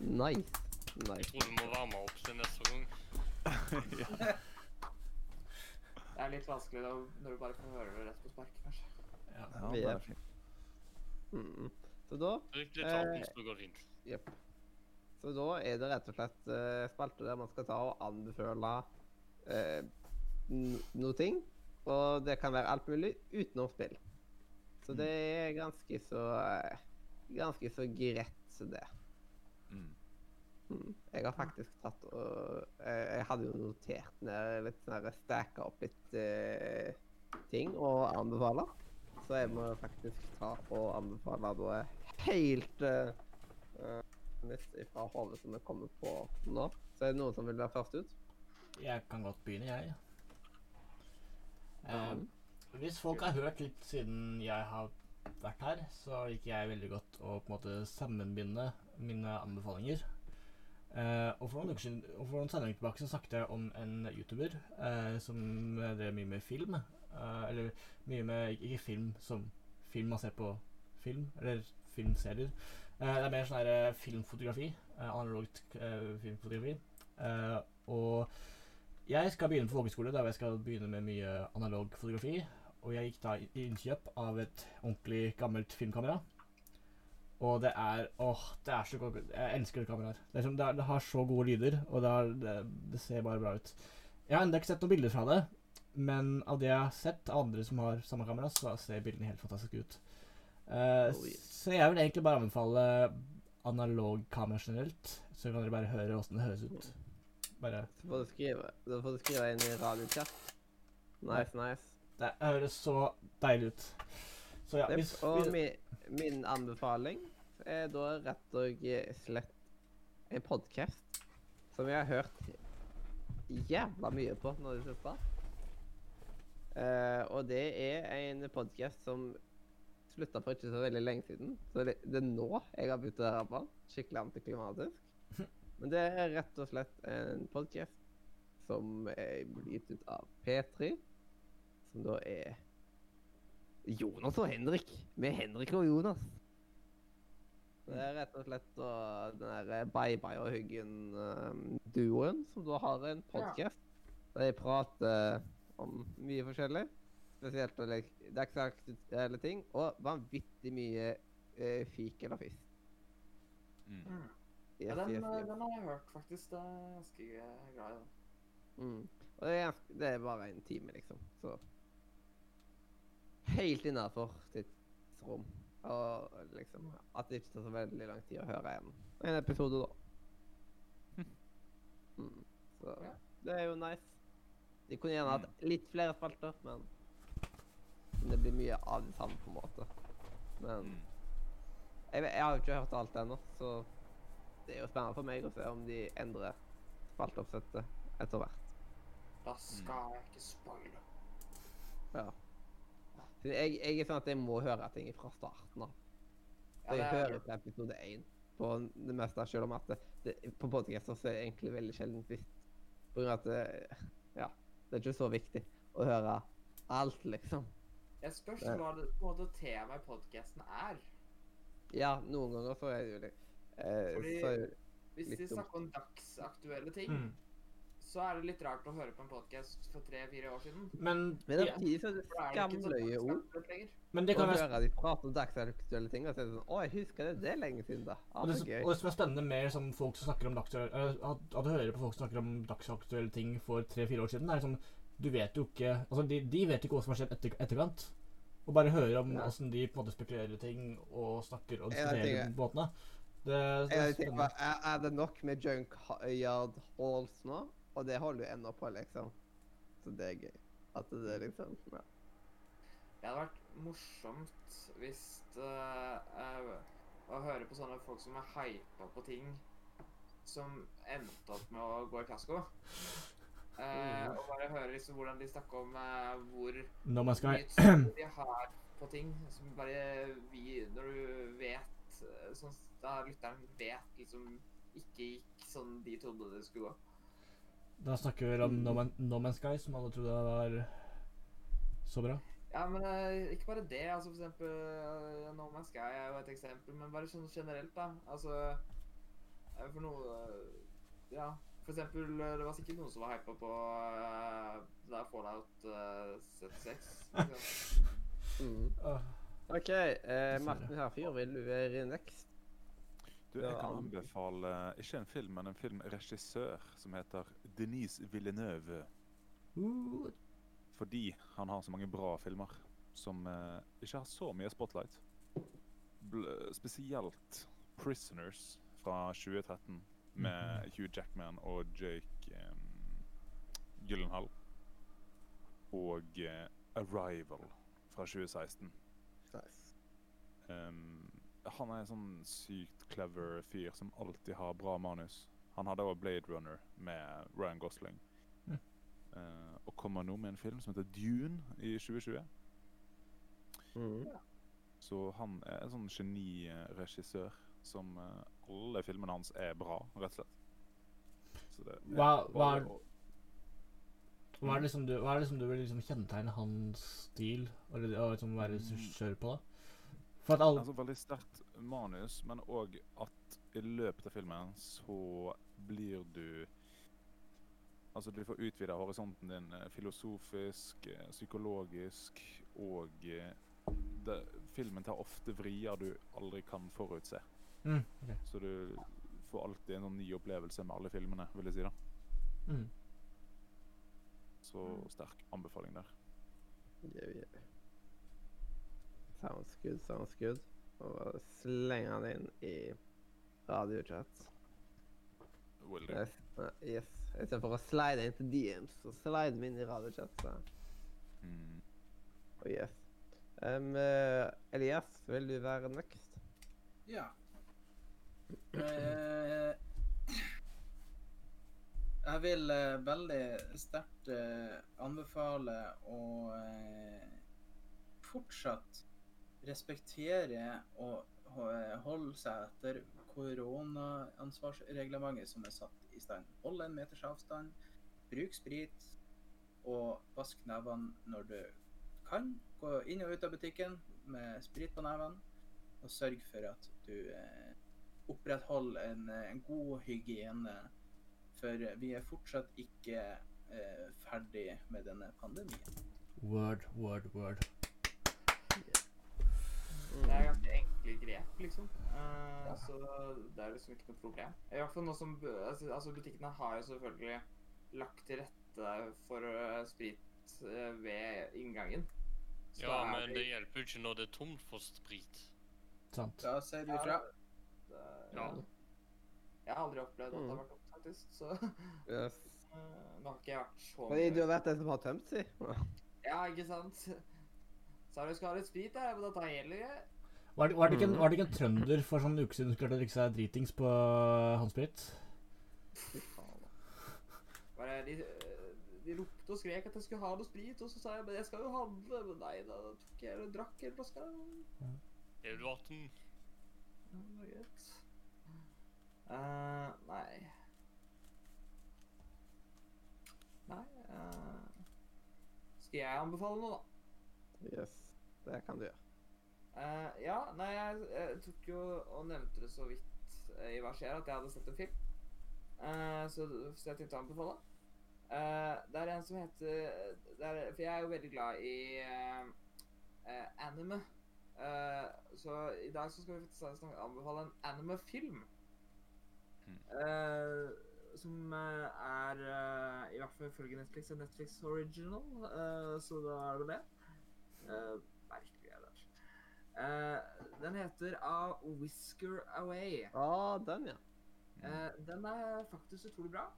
Nice. Jeg tror du må varme opp til neste gang. Det er litt vanskelig da, når du bare får høre det rett på sparket, kanskje. Ja. Ja, det er- fint. Mm. Så da Drikk litt Eh, vann, så går det fint. Jepp. Så da er det rett og slett uh, spalte der man skal ta og anbefale uh, noe ting. Og det kan være alt mulig utenom spill. Så det er ganske så uh, Ganske så greit det. Mm. Mm. Jeg har faktisk tatt og Jeg hadde jo notert ned litt sånn Stacka opp litt ting å anbefale. Så jeg må faktisk ta og anbefale noe helt uh, fra hodet som jeg kommer på nå. Så er det noen som vil være først ut? Jeg kan godt begynne, jeg. Eh, um, hvis folk har hørt litt siden jeg har vært her, så liker jeg veldig godt å på en måte sammenbinde mine anbefalinger. Eh, og for noen uker siden, og for noen sendinger tilbake så snakket jeg om en YouTuber eh, som drev mye med film. eh, eller mye med Ikke film som film man ser på film, eller filmserier. Eh, det er mer sånn her eh, filmfotografi. eh, analogt filmfotografi. Og jeg skal begynne på folkeskole, der jeg skal begynne med mye analog fotografi. Og jeg gikk da i innkjøp av et ordentlig gammelt filmkamera. Og det er åh, det er så godt. Jeg elsker det kameraet. Det, er som, det, er, det har så gode lyder, og det, er, det, det ser bare bra ut. Jeg har ennå ikke sett noen bilder fra det, men av det jeg har sett av andre som har samme kamera, så ser bildene helt fantastiske ut. Eh, Oh, yes. Så jeg vil egentlig bare anbefale analog kamera generelt, så kan dere bare høre åssen det høres ut. Bare Så får du skrive, da får du skrive inn i radiochat. Nice, nice. Det høres så deilig ut. Så ja, hvis, og vi, min, anbefaling er da rett og slett en podkast som jeg har hørt jævla mye på nå i det siste. Eh, og det er en podkast som slutta for ikke så veldig lenge siden. Så det, det er nå jeg har begynt å høre på. Skikkelig antiklimatisk. Men det er rett og slett en podkast som er gitt ut av P3, som da er Jonas og Henrik. Med Henrik og Jonas. Det er rett og slett da den der Bye Bye og Hyggen-duoen som da har en podkast. Der de prater om mye forskjellig. Spesielt å legge aktuelle ting. Og vanvittig mye uh, fik eller fisk. Mm. Mm. Yes, Ja, den, yes, eh, yes. den har jeg hørt, faktisk. Det er ganske eh, glad i den. Mm. Og det er, ganske, det er bare en time, liksom. Så Helt innafor tidsrom. Og liksom At det ikke tar så veldig lang tid å høre en, en episode, da. Mm. Så Ja. det er jo nice. De kunne gjerne hatt litt flere spalter, men det blir mye av det samme, på en måte. Men Mm. jeg, vet- jeg har jo ikke hørt alt ennå, så det er jo spennende for meg å se om de endrer spalteoppsettet etter hvert. Da skal jeg ikke spoile. Ja. Jeg, jeg er sånn at jeg må høre ting fra starten av. Så jeg ja, er- hører på episode én på det meste, selv om at det, det, på podcaster så er det egentlig veldig sjelden visst. På grunn av at det, ja, det er ikke så viktig å høre alt, liksom. Jeg spørs Det- hva det, på en måte temaet i podkasten er. Ja, noen ganger så jeg det eh, Fordi- så Hvis de snakker om dagsaktuelle ting, Mm. så er det litt rart å høre på en podkast for tre-fire år siden. Men, Men det er det For det skamløye ord. men det kan være høre de prate om dagsaktuelle ting, og så er det sånn Å, jeg husker det. Det er lenge siden, da. Ah, det, gøy. og det som er spennende med sånn, folk som snakker om dagsaktuelle at, at du hører på folk som snakker om dagsaktuelle ting for tre-fire år siden, er sånn Du vet jo ikke Altså, de, de vet ikke hva som har skjedd etter, etterkant. Og bare hører om Ja. åssen de på en måte spekulerer ting og snakker og diskuterer båtene. Det, det er er, er det nok med Junkyard Halls nå? Og det holder jo ennå på, liksom. Så det er gøy. At det er liksom ja. Det hadde vært morsomt hvis det, uh, Å høre på sånne folk som er hypa på ting som endte opp med å gå i fiasko. Eh, og bare høre liksom hvordan de snakker om uh, hvor mye tro de har på ting som bare vi Når du vet eh, Sånn da lytteren vet liksom ikke gikk sånn de trodde det skulle gå. Da snakker vi om No, Man, no Man's Sky, som alle trodde var så bra. Ja, men uh, ikke bare det. altså For eksempel uh, No Man's Sky er jo et eksempel, men bare sånn generelt, da. Altså For noe Ja. For eksempel, eh, det var sikkert noen som var hypa på uh, det er Fallout uh, 76. Mm. OK, eh, Martin Herfyr, vil du være next? Du, jeg kan anbefale ikke en film, men en filmregissør som heter Denise Villeneuve. uh, Fordi han har så mange bra filmer som eh, ikke har så mye spotlight. Bl spesielt 'Prisoners' fra 2013 med Hugh Jackman og Jake um, Gyllenhaal. Og uh, 'Arrival' fra 2016. Nice. Um, han er en sånn sykt clever fyr som alltid har bra manus. Han hadde også Blade Runner med Ryan Gosling. Mm. Uh, og kommer nå med en film som heter Dune i 2020. Mm. Så han er en sånn geniregissør som eh, alle filmene hans er bra, rett og slett. Så det Hva- hva er- hva er liksom du, hva er det som du vil liksom kjennetegne hans stil og, liksom være regissør på, da? For at alle Altså Veldig sterkt manus, men òg at i løpet av filmen så blir du Altså du får utvida horisonten din eh, filosofisk, eh, psykologisk og eh, det, Filmen tar ofte vrier du aldri kan forutse. Mm, okay. Så du får alltid en sånn ny opplevelse med alle filmene, vil jeg si. da. mm. Så sterk anbefaling der. Yeah, yeah. Sounds good, sounds good. Og slenge den inn i radiochat. Will do. Yes. yes. Istedenfor å slide inn til DMs, så slide vi inn i radiochat. Mm. Oh, yes. Um, Elias, vil du være next? Ja. Eh, jeg vil eh, veldig sterkt eh, anbefale å eh, fortsatt respektere og holde seg etter koronaansvarsreglementet som er satt i stand. Hold en meters avstand, bruk sprit, og vask nevene når du kan. Gå inn og ut av butikken med sprit på nevene, og sørg for at du eh, opprettholder en, eh, en god hygiene. For vi er fortsatt ikke eh, ferdig med denne pandemien. Word, word, word. Det er ganske enkle grep, liksom. Eh, Så det er liksom ikke noe problem. I hvert fall nå som altså, altså Butikkene har jo selvfølgelig lagt til rette for eh, sprit ved inngangen. Så Ja, men det hjelper jo ikke når det er tomt for sprit. Sant. Da sier ifra. Ja. Det- Ja. Jeg har aldri opplevd at det Mm. har vært tomt, faktisk. Så Yes. eh, nå har ikke jeg vært så Fordi du har vært den som har tømt, si. Ja, ikke sant? Sa du skal ha litt sprit, der, men da tar jeg heller det. Var det, var, det ikke en, Mm. var det ikke en trønder for sånn en uke siden som klarte å drikke seg dritings på håndsprit? Bare de, de ropte og skrek at jeg skulle ha noe sprit, og så sa jeg men jeg skal jo handle. Men nei, da tok jeg og drakk en flaske. Er du 18? Ja, det var greit. Uh, nei Nei uh, Skal jeg anbefale noe, da? Yes. Det kan du gjøre. Uh, ja, nei, jeg, jeg tok jo og nevnte det så vidt eh, i hva skjer, at jeg hadde sett en film. Eh, så, så jeg tenkte å anbefale. Eh, det er en som heter er, For jeg er jo veldig glad i eh, eh, anime. Eh, så i dag så skal vi snakke- anbefale en anime-film. Mm. Uh, som eh, er I hvert fall ifølge Netflix en Netflix original, eh, så da er det det. Uh, merkelig er det. Eh, den heter A Whisker Away. Ah, den, ja. Eh, den er faktisk utrolig bra.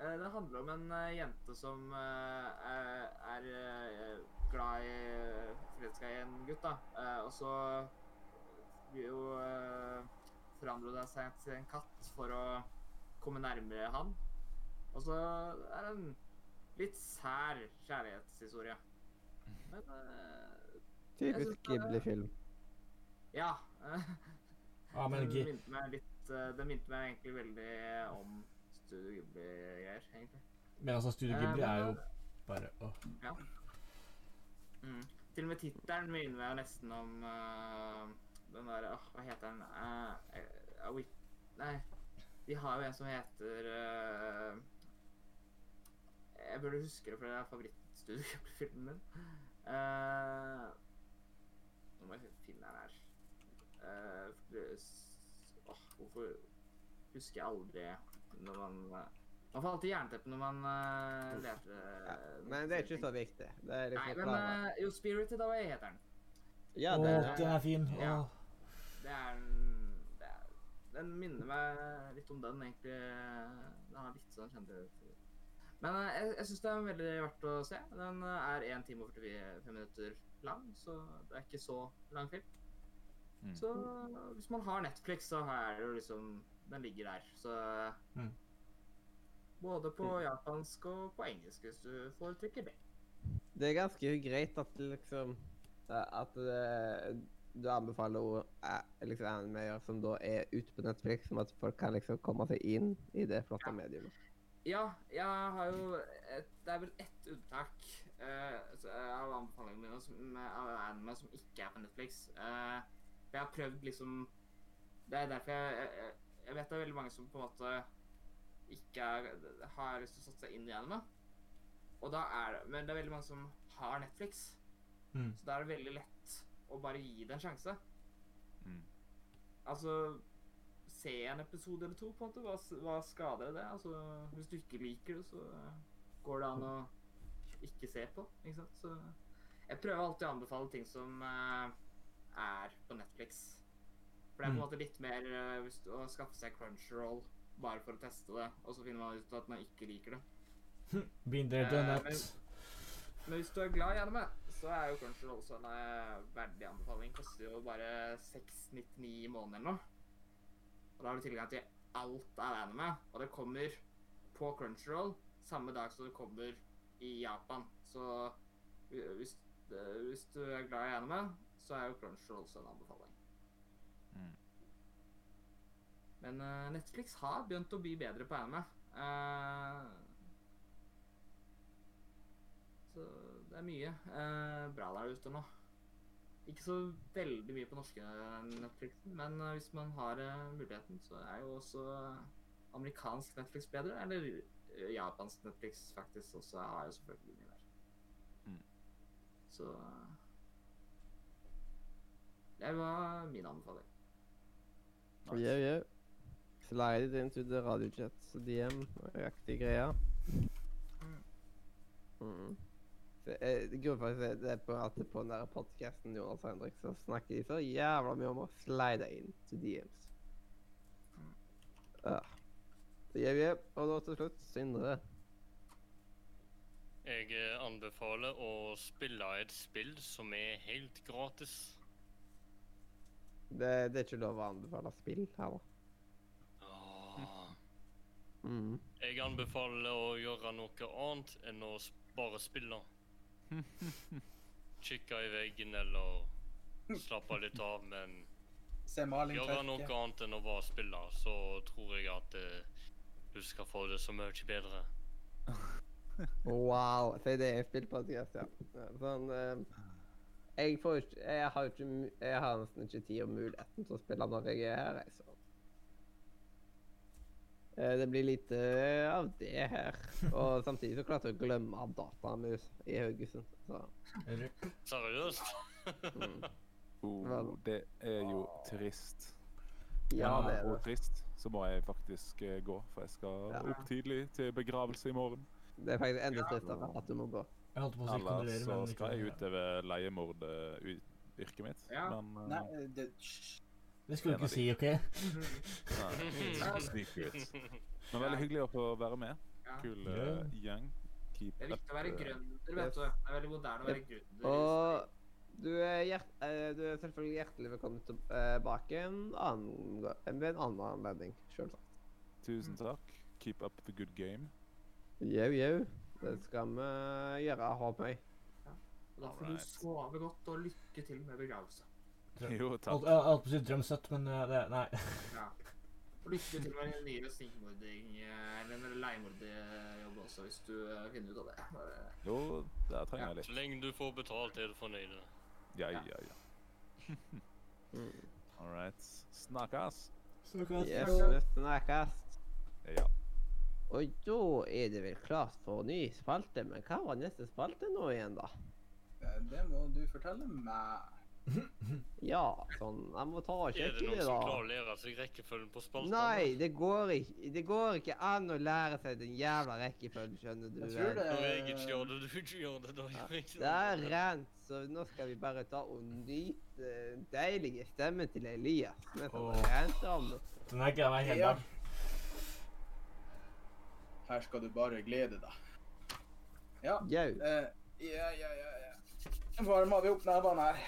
Eh, den handler om en jente som eh, er, er glad i forelska i en gutt, da. Eh, og så blir jo eh, forandrer det seg til en katt for å komme nærmere han. Og så er det en litt sær kjærlighetshistorie. Men eh, Typisk det- Ghibli-film. ja. ah, Ja, men den minte meg litt eh, Den minte meg egentlig veldig om Studio Ghibli-greier, egentlig. Men altså, Studio Eh, Ghibli er jo men, bare å Ja. Mm. Til og med tittelen minner meg nesten om uh, den der åh, Hva heter den? Uh, uh. Nei. De har jo en som heter Jeg burde huske det, for det er favorittstudiofilmen min. Nå må jeg finne den her. Det åh, hvorfor husker jeg aldri når man Man får alltid jernteppe når man uh, leter. Ja, men det er ikke så viktig. Det er liksom Nei, men eh, jo, Spirited Away heter den. Ja, Åh, det er- den er fin. Ja. Åh. Det er den det er, Den minner meg litt om den, egentlig. Den har litt sånn kjente Men eh, jeg, jeg syns det er veldig verdt å se. Den eh, er 1 time og 45 minutter lang, så det er ikke så lang film. Mm. Så hvis man har Netflix, så er det jo liksom Den ligger der. Så Mm. Både på japansk og på engelsk, hvis du foretrekker det. Det er ganske greit at liksom At uh, du anbefaler uh, liksom animeer som da er ute på Netflix, som at folk kan liksom komme seg inn i det flotte Ja. mediumet. Ja, jeg har jo et, Det er vel ett unntak uh, av anbefalingene mine som, av anime som ikke er på Netflix. Uh, jeg har prøvd liksom Det er derfor jeg, jeg, jeg vet det er veldig mange som på en måte ikke er, har lyst til å satse seg inn i anime. Og da er det, men det er veldig mange som har Netflix, Mm. så da er det veldig lett å bare gi det en sjanse. Mm. Altså Se en episode eller to, på en måte. Hva, hva skader det? Altså, hvis du ikke liker det, så går det an å ikke se på. Ikke sant? Så jeg prøver alltid å anbefale ting som uh, er på Netflix. For det er på en Mm. måte litt mer uh, hvis du, å skaffe seg Crunchyroll bare for å teste det, og så finner man ut at man ikke liker det. Been there, done Eh, men- Men hvis du er glad i anime, så er jo kanskje også en eh, verdig anbefaling. Koster jo bare 699 i måneden eller noe. Og da har du tilgang til alt av anime. Og det kommer på Crunchyroll samme dag som det kommer i Japan. Så hvis, eh, hvis du er glad i anime, så er jo Crunchyroll også en anbefaling. Mm. Men uh, Netflix har begynt å bli bedre på anime. Uh, så det er mye uh, bra der ute nå. Ikke så veldig mye på norske Netflix, men eh, hvis man har muligheten, så er jo også amerikansk Netflix bedre. Eller japansk Netflix faktisk også har jo selvfølgelig mye der. Mm. Så Det var min anbefaling. Nice. Yeah, yeah. Slide it into the radiojets DM. Riktig greie. Mm. Så, eh, Grunnen for at det er på at på den der podcasten Jonas Hendrik Henrik så snakker de så jævla mye om å slide inn til DMs. Ja. Så vi yeah. Og da til slutt, Sindre. Jeg eh, anbefaler å spille et spill som er helt gratis. Det, det er ikke lov å anbefale spill her, da. Mm. Jeg anbefaler å gjøre noe annet enn å bare spille. Kikke i veggen eller slappe litt av, men gjøre noe annet enn å bare spille, så tror jeg at eh, du skal få det så mye bedre. Wow. Si det er en spillpodcast, ja. Sånn eh, Jeg får ikke Jeg har ikke Jeg har nesten ikke tid og muligheten til å spille når jeg er her, så Det blir lite av det her. Og samtidig så klarte jeg å glemme datamus i Haugesund. Så. Seriøst? mm. Oh, det er jo trist. Ja, det er Og trist, så må jeg faktisk eh, gå, for jeg skal Ja. opp tidlig til begravelse i morgen. Det er faktisk enda tristere at du må gå. Ellers så skal jeg utøve leiemordyrket mitt. Ja. Men eh, Nei, det. Det skulle du ikke si, OK? nei, sneak ut. Men veldig hyggelig å få være med. Kul Ja. eh, gjeng. Keep Det er viktig å være eh, gründer, vet du. Det er veldig moderne å være gründer. Og du er, hjert, eh, du er selvfølgelig hjertelig velkommen tilbake en annen, ved en annen anledning, selvsagt. Tusen takk. Keep up the good game. Jau, jau. Det skal vi gjøre, håper jeg. Og da får du sove godt, og lykke til med begravelse. Jo, takk. Jeg holdt på å si drømsøtt, men eh, det Nei. Ja. Lykke til med din nye snikmording eh, eller en leiemorderjobb også, hvis du eh, finner ut av det. Bare, Jo, der trenger jeg litt. Så lenge du får betalt, er du fornøyd. Ja, ja, ja. All right. Snakkes. Yes, vi snakkes. Ja. Og da er det vel klart for ny spalte. Men hva var neste spalte nå igjen, da? Eh, Det må du fortelle meg. Ja, sånn Jeg må ta og Er det noen det, som klarer å lære seg rekkefølgen på spaltene? Nei, det går ikke Det går ikke an å lære seg den jævla rekkefølgen, skjønner du. Jeg tror det det Når jeg ikke gjør det, du ikke gjør det, da gjør jeg ikke Det er rent, så nå skal vi bare ta og nyte den deilige stemmen til Elias. Mens han Åh. renter om det. Den her gleder jeg meg Ja. Her skal du bare glede deg. Ja. Jau. Eh, ja, ja, ja, ja. Varmer vi opp nevene her.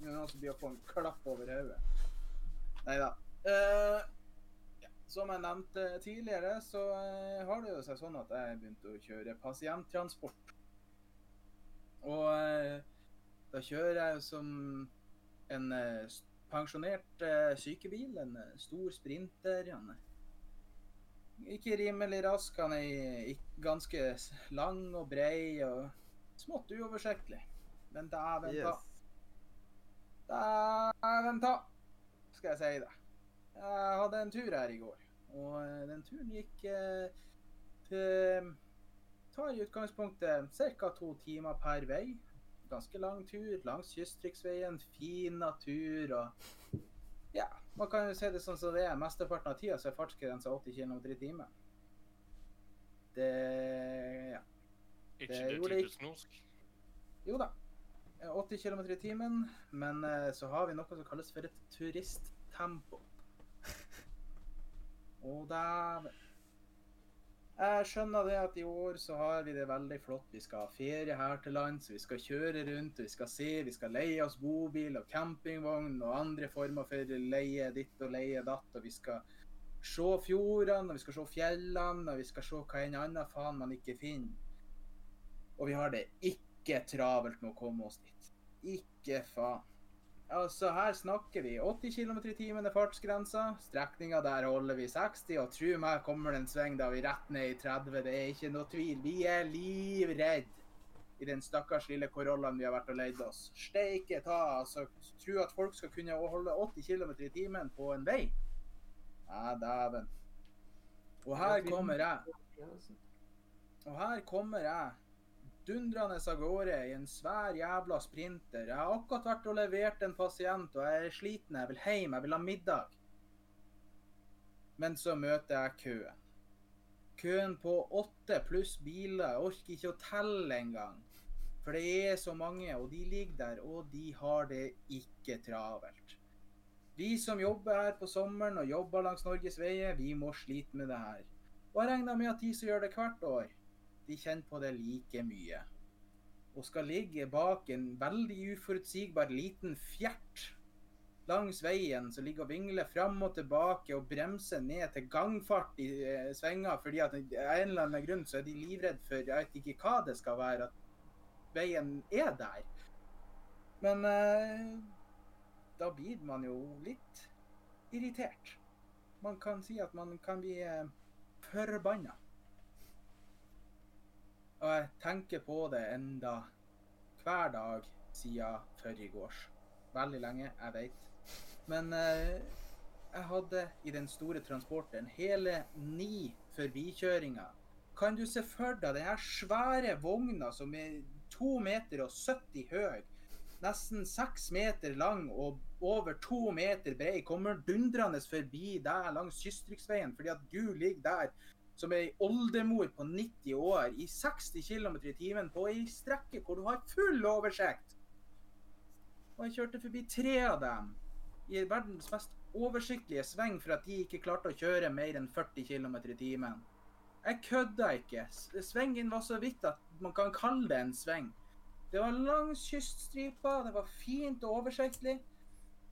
Er det noen som blir å få en klapp over hodet. Nei da. Uh, ja. Som jeg nevnte tidligere, så eh, har det jo seg sånn at jeg begynte å kjøre pasienttransport. Og uh, da kjører jeg som en eh, pensjonert eh, sykebil, en eh, stor sprinter. Han ikke rimelig rask, han er ganske lang og brei og smått uoversiktlig. Men dæven ta. Yes. vent da, skal jeg si det. Jeg hadde en tur her i går, og eh, den turen gikk eh, til Tar i utgangspunktet ca. to timer per vei. Ganske lang tur langs kystriksveien, fin natur og Ja, man kan jo se det sånn som det er. Mesteparten av tida så er fartsgrensa 80 km i timen. Det Ja. Ikke Det det det typisk norsk? Jo da. Eh, 80 km i timen, men eh, så har vi noe som kalles for et turisttempo. Og dæven. Jeg skjønner det at i år så har vi det veldig flott. Vi skal ha ferie her til lands, vi skal kjøre rundt, vi skal se, vi skal leie oss bobil og campingvogn og andre former for leie ditt og leie datt. Og vi skal se fjordene, og vi skal se fjellene, og vi skal se hva enn annet faen man ikke finner. Og vi har det ikke travelt med å komme oss dit. Ikke faen. Altså, her snakker vi 80 km i timen er fartsgrensa. Strekninga der holder vi 60, og tru meg, kommer det en sving da vi rett ned i 30. Det er ikke noe tvil. Vi er livredd i den stakkars lille Corollaen vi har vært og leid oss. Steike ta, altså. Tro at folk skal kunne holde 80 km i timen på en vei. Nei, dæven. Og her kommer jeg. Og her kommer jeg dundrende av gårde i en svær jævla sprinter. Jeg har akkurat vært og levert en pasient, og jeg er sliten. Jeg vil hjem, jeg vil ha middag. Men så møter jeg køen. Køen på åtte pluss biler. Jeg orker ikke å telle engang. For det er så mange, og de ligger der, og de har det ikke travelt. Vi som jobber her på sommeren og jobber langs Norges veier, vi må slite med det her. Og jeg regner med at de som gjør det hvert år, de kjenner på det like mye. Og skal ligge bak en veldig uforutsigbar liten fjert langs veien som ligger og vingler fram og tilbake og bremser ned til gangfart i eh, svinger fordi at av en eller annen grunn så er de livredd for jeg vet ikke hva det skal være, at veien er der. Men eh, da blir man jo litt irritert. Man kan si at man kan bli eh, forbanna. Og jeg tenker på det enda hver dag siden forrige Veldig lenge, jeg vet. Men eh, jeg hadde i den store transporten hele ni forbikjøringer. Kan du se for deg den her svære vogna som er 2 meter og 70 høy, nesten 6 meter lang og over 2 meter brei, kommer dundrende forbi deg langs kystriksveien fordi at du ligger der som ei oldemor på 90 år i 60 km i timen på ei strekke hvor du har full oversikt. Og jeg kjørte forbi tre av dem i verdens mest oversiktlige sving for at de ikke klarte å kjøre mer enn 40 km i timen. Jeg kødda ikke. Svingen var så vidt at man kan kalle det en sving. Det var langs kyststripa, det var fint og oversiktlig.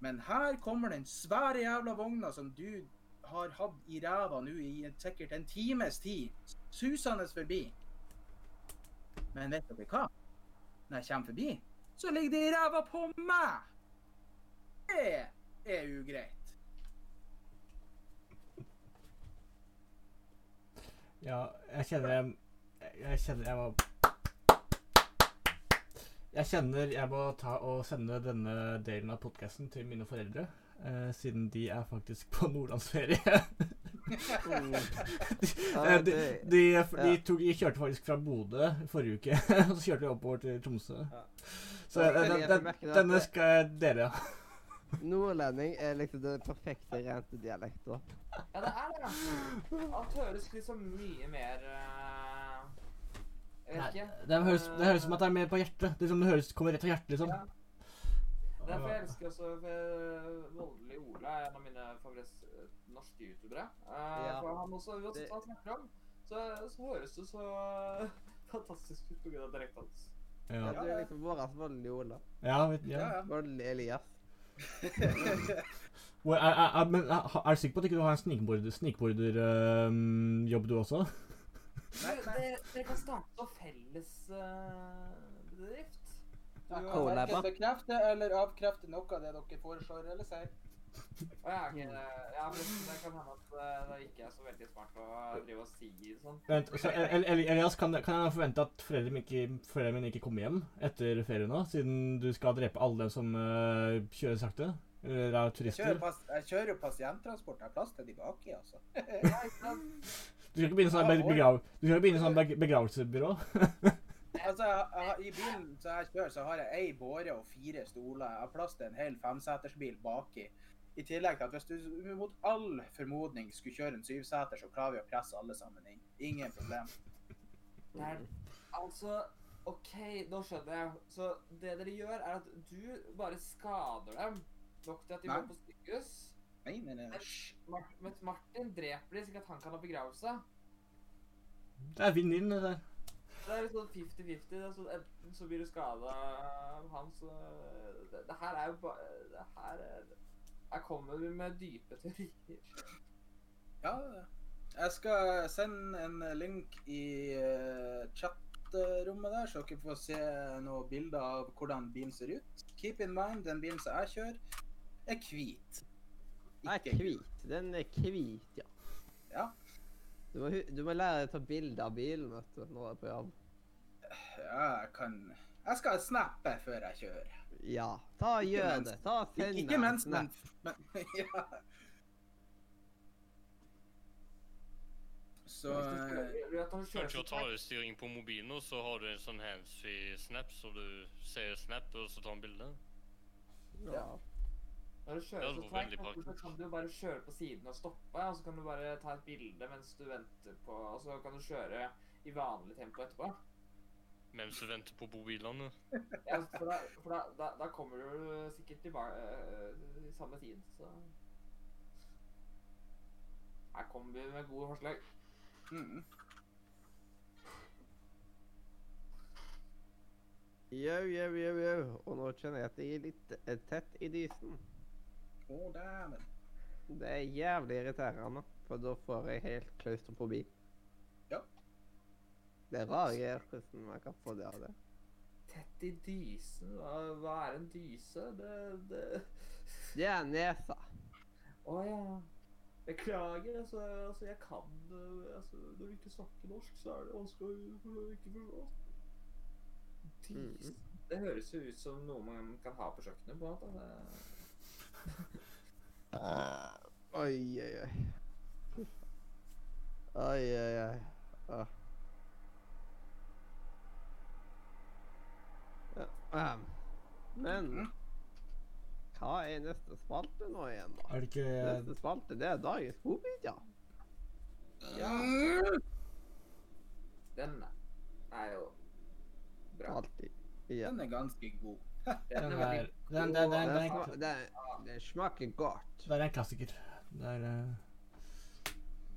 Men her kommer den svære jævla vogna som du har hatt i ræva nå i sikkert en times tid, susende forbi. Men vet dere hva? Når jeg kommer forbi, så ligger det i ræva på meg! Det er ugreit. Ja, jeg kjenner jeg, jeg kjenner jeg må Jeg kjenner jeg må ta og sende denne delen av podkasten til mine foreldre. Eh, siden de er faktisk på nordlandsferie. de, Ja, eh, de, de, de, tok, de kjørte faktisk fra Bodø forrige uke, og så kjørte de oppover til Tromsø. Ja. Så Ja, eh, den, den, denne skal jeg dele. Nordlending er liksom den perfekte rente dialekten. Ja, det er det. Alt høres liksom mye mer uh, Jeg vet ikke. Det høres, det høres som at det er mer på hjertet. Det, er som det høres, kommer rett fra hjertet, liksom. Ja. Derfor jeg elsker også Voldelig Ola er en av mine favoritt norske youtubere. Eh, Ja. For han også, uansett Det- hva han snakker om, så, så høres det så fantastisk ut pga. dialekten hans. Ja. Ja, Du er liksom vår voldelige Ola. ja, vet, ja. Ja, ja. Voldelig Elias. well, Er, er, er, men er, er du sikker på at ikke du har en snikborder- snikborderjobb, du også? Nei, det- Dere kan starte på felles eh. Du, Jeg kan verken bekrefte eller avkrefte noe av det dere foreslår eller sier. Ja, men det kan hende at eh, det ikke er så veldig smart å drive og si sånn. Vent, så Elias, kan, kan jeg forvente at foreldrene mine ikke, ikke kommer hjem etter ferie nå, siden du skal drepe alle dem som eh, kjører sakte? Eller er Jeg kjører, turister? pas jeg kjører jo pasienttransport. Jeg har plass til de baki, altså. Du skal ikke begynne sånn begrav, sånn beg- begravelsesbyrå? Altså, jeg, jeg, I bilen som jeg kjører, så har jeg ei båre og fire stoler. Jeg har plass til en hel femsetersbil baki. I tillegg til at hvis du mot all formodning skulle kjøre en syvseter, så klarer vi å presse alle sammen inn. Ingen problem. Det er, altså, OK, nå skjønner jeg. Så det dere gjør, er at du bare skader dem nok til at de Nei. må på sykehus. Nei, nei, nei. Men Mar Martin dreper dem slik at han kan ha begravelse. Det er vinn-vinn, det der. Det er sånn 50-50. det er sånn, Enten så blir du skada av han, så det, det her er jo bare Det her er Her kommer vi med dype teorier. Ja, jeg skal sende en link i uh, chatrommet der, så dere får se noen bilder av hvordan bilen ser ut. Keep in mind, den bilen som jeg kjører, er hvit. Er Ikke hvit. Den er hvit, ja. Ja. Du må, du må lære deg å ta bilde av bilen vet du, når du er på jobb. Ja, jeg kan Jeg skal snappe før jeg kjører. Ja. Ta og gjør mens- det. Ta og Ikke, mens, men, men Ja. Så Du vet når du kjører Kan ikke så ta styring på mobilen, og så har du en sånn handsfree snap, så du ser snap, og så tar han bilde. Ja. Når du kjører så var så kan du bare kjøre på siden og stoppe, og så kan du bare ta et bilde mens du venter på Og så kan du kjøre i vanlig tempo etterpå. Mens du venter på bobilene. Ja, for da, for da, da, da kommer du sikkert tilbake øh, i samme tid, så Her kommer vi med gode forslag. mm. Jau, jau, jau, jau. Og nå kjenner jeg at det er litt eh, tett i dysen. Å, dæven. Det er jævlig irriterende, for da får jeg helt klaustrofobi. Ja. Det er rare greier hvordan man kan få det av det. Tett i dysen? Hva, hva er en dyse? Det, det Det er nesa. Å ja. Beklager, altså, altså jeg kan altså, Når du ikke snakker norsk, så er det vanskelig å ikke forstå. Dys. Det høres jo ut som noe man kan ha på kjøkkenet, på en måte. Det- Oi, oi, oi. Oi, oi, oi. Uh. Ja, ehm. Men hva er neste spalte nå igjen, da? Er det ikke Neste spalte, det er dagens godbit, ja. Ja. Den er jo bra. Alltid. Ja. Den er ganske god. Den er veldig den, den, Den, den, den, den, den smaker godt. det er en klassiker. Det er eh,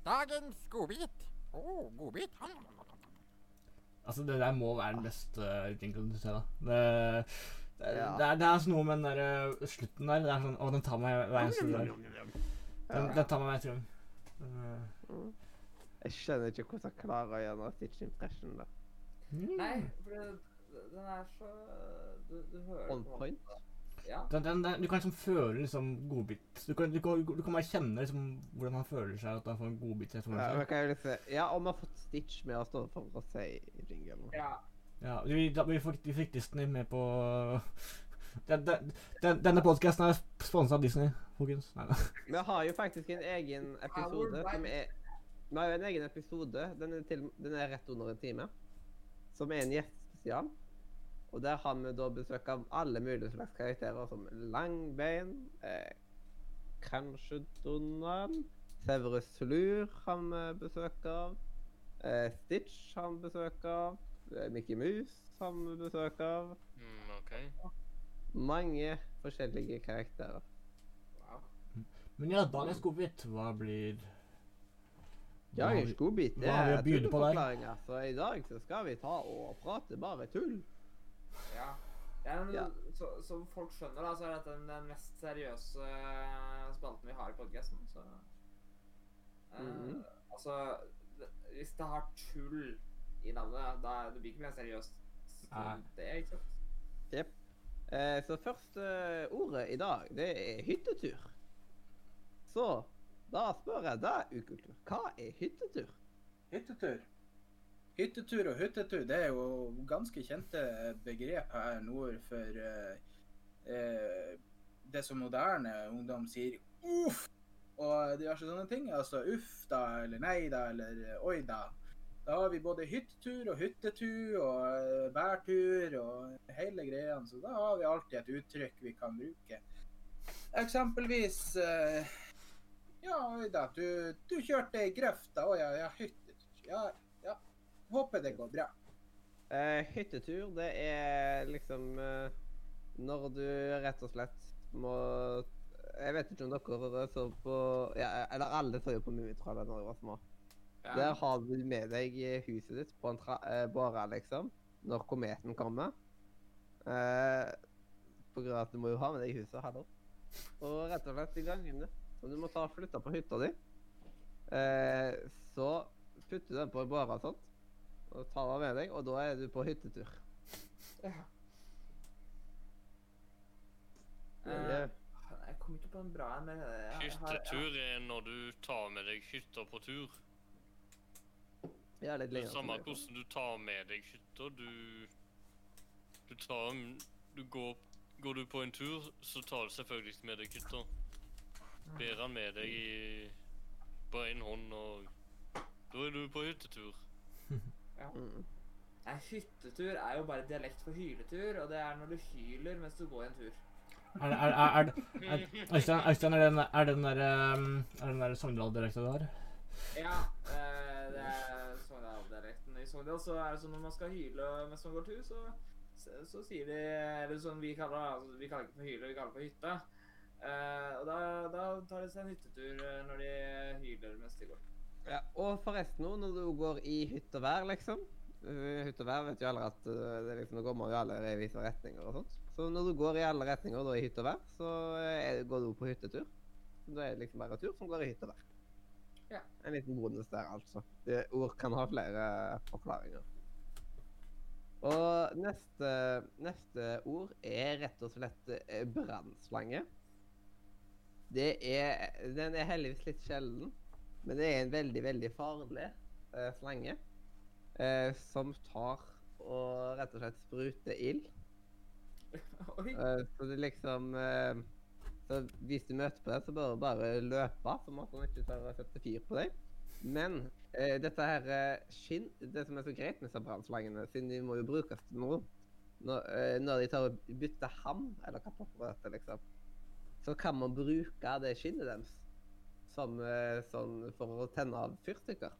Dagens godbit. Å, godbit. Altså, det der må være den beste jinglen du ser, da. Det, det, Ja. det, er, det er altså noe med den der eh, slutten der. Det er sånn Å, den tar meg hver eneste dag. Den, den tar meg hver eneste gang. Eh, Mm. Jeg skjønner ikke hvordan jeg klarer å gjøre noe Stitch Impression, da. Nei, for den er så Du, du hører On point. Ja. Den, den, den, du kan liksom føle liksom godbit. Du kan, du, kan, du kan bare kjenne liksom hvordan han føler seg, at han får en godbit. Ja, liksom, ja, og han har fått Stitch med å stå for å si jingle. ja. Ja, vi, da, vi, fikk, vi fikk Disney med på den, den, den, Denne podkasten er sponsa av Disney, folkens. Nei da. Vi har jo faktisk en egen episode som er Vi har jo en egen episode, den er, til, den er rett under en time, som er en gjestespesial. Og der har vi da besøk av alle mulige slags karakterer, som Langbein, eh, kanskje Donald, Severus Flur har vi besøk av, eh, Stitch har vi besøk av, eh, Mickey Mouse har vi besøk av. Mm, OK. Mange forskjellige karakterer. Wow. Men ja, dagens godbit, hva blir Ja, er godbit. Det er tulleforklaringer. Så i dag så skal vi ta og prate bare tull. Ja. ja, men, Ja. Så, som folk skjønner, da, så er dette den, mest seriøse eh, spalten vi har i podkasten. Så uh, mm -hmm. Altså Hvis det har tull i navnet, da det blir ikke mer seriøst. Det er ikke sant? Eh, så første ordet i dag, det er hyttetur. Så da spør jeg deg, Ukultur, hva er hyttetur? Hyttetur. Hyttetur og hyttetur det er jo ganske kjente begrep her nord for uh, uh, det som moderne ungdom sier uff og diverse sånne ting. Altså uff da, eller nei da, eller oi da. Da har vi både hyttetur og hyttetur og eh, bærtur og hele greia. Så da har vi alltid et uttrykk vi kan bruke. Eksempelvis uh, Ja, oi da, du, du kjørte i grøfta. Å ja, ja, hyttetur. Ja. Håper det går bra. Uh, hyttetur, det er liksom uh, når du rett og slett må Jeg vet ikke om dere så på ja, Eller alle så jo på Mummitrollet da jeg var små. Ja. Der har du med deg huset ditt på en tra eh, båre, liksom, når kometen kommer. Uh, på grunn av at du må jo ha med deg huset, hallo. Og rett og slett i gangene som du må ta og flytte på hytta di, eh, så putter du den på en bare og sånt, og tar den med deg, og da er du på hyttetur. Ja. Det Eh, er- jeg kom ikke på en bra en. har- Hyttetur er når du tar med deg hytta på tur. Ja, litt Det er lenger. samme hvordan du tar med deg hytta. Du Du tar Du går Går du på en tur, så tar du selvfølgelig med deg hytta. Bærer den med deg i på en hånd, og da er du på hyttetur. Mm. Nei, hyttetur er jo bare dialekt for hyletur, og det er når du hyler mens du går en tur. Er, er, er, er, er, Øystein, Øystein, er den, er den der, um, er den der Sogndal-dialekta du har? Ja, eh, det er Sogndal-dialekten. I Sogndal så er det sånn når man skal hyle mens man går tur, så, så, så sier de Eller sånn vi kaller det, altså, vi kaller det ikke for hyle, vi kaller det for hytte. Eh, og da, da tar de seg en hyttetur eh, når de hyler mens de går. Ja, og forresten nå, når du går i hytt og vær, liksom uh, Hytt og vær vet jo alle at uh, det er liksom, nå går man jo alle i visse retninger og sånt. Så når du går i alle retninger da i hytt og vær, så er, går du på hyttetur. Da er det liksom bare tur som går i hytt og vær. Ja. En liten bonus der, altså. Det, ord kan ha flere forklaringer. Og neste, neste ord er rett og slett eh, brannslange. Det er Den er heldigvis litt sjelden. Men det er en veldig, veldig farlig eh, slange. Eh, som tar og rett og slett spruter ild. Eh, så det liksom Så hvis du møter på det, så bør du bare løpe, så at han ikke tør å sette fyr på deg. Men eh, dette her skinn Det som er så greit med brannslangene, siden de må jo brukes til noe Når, når de tar og bytter ham, eller kattapparatet, liksom, så kan man bruke det skinnet deres som eh, sånn for å tenne av fyrstikker.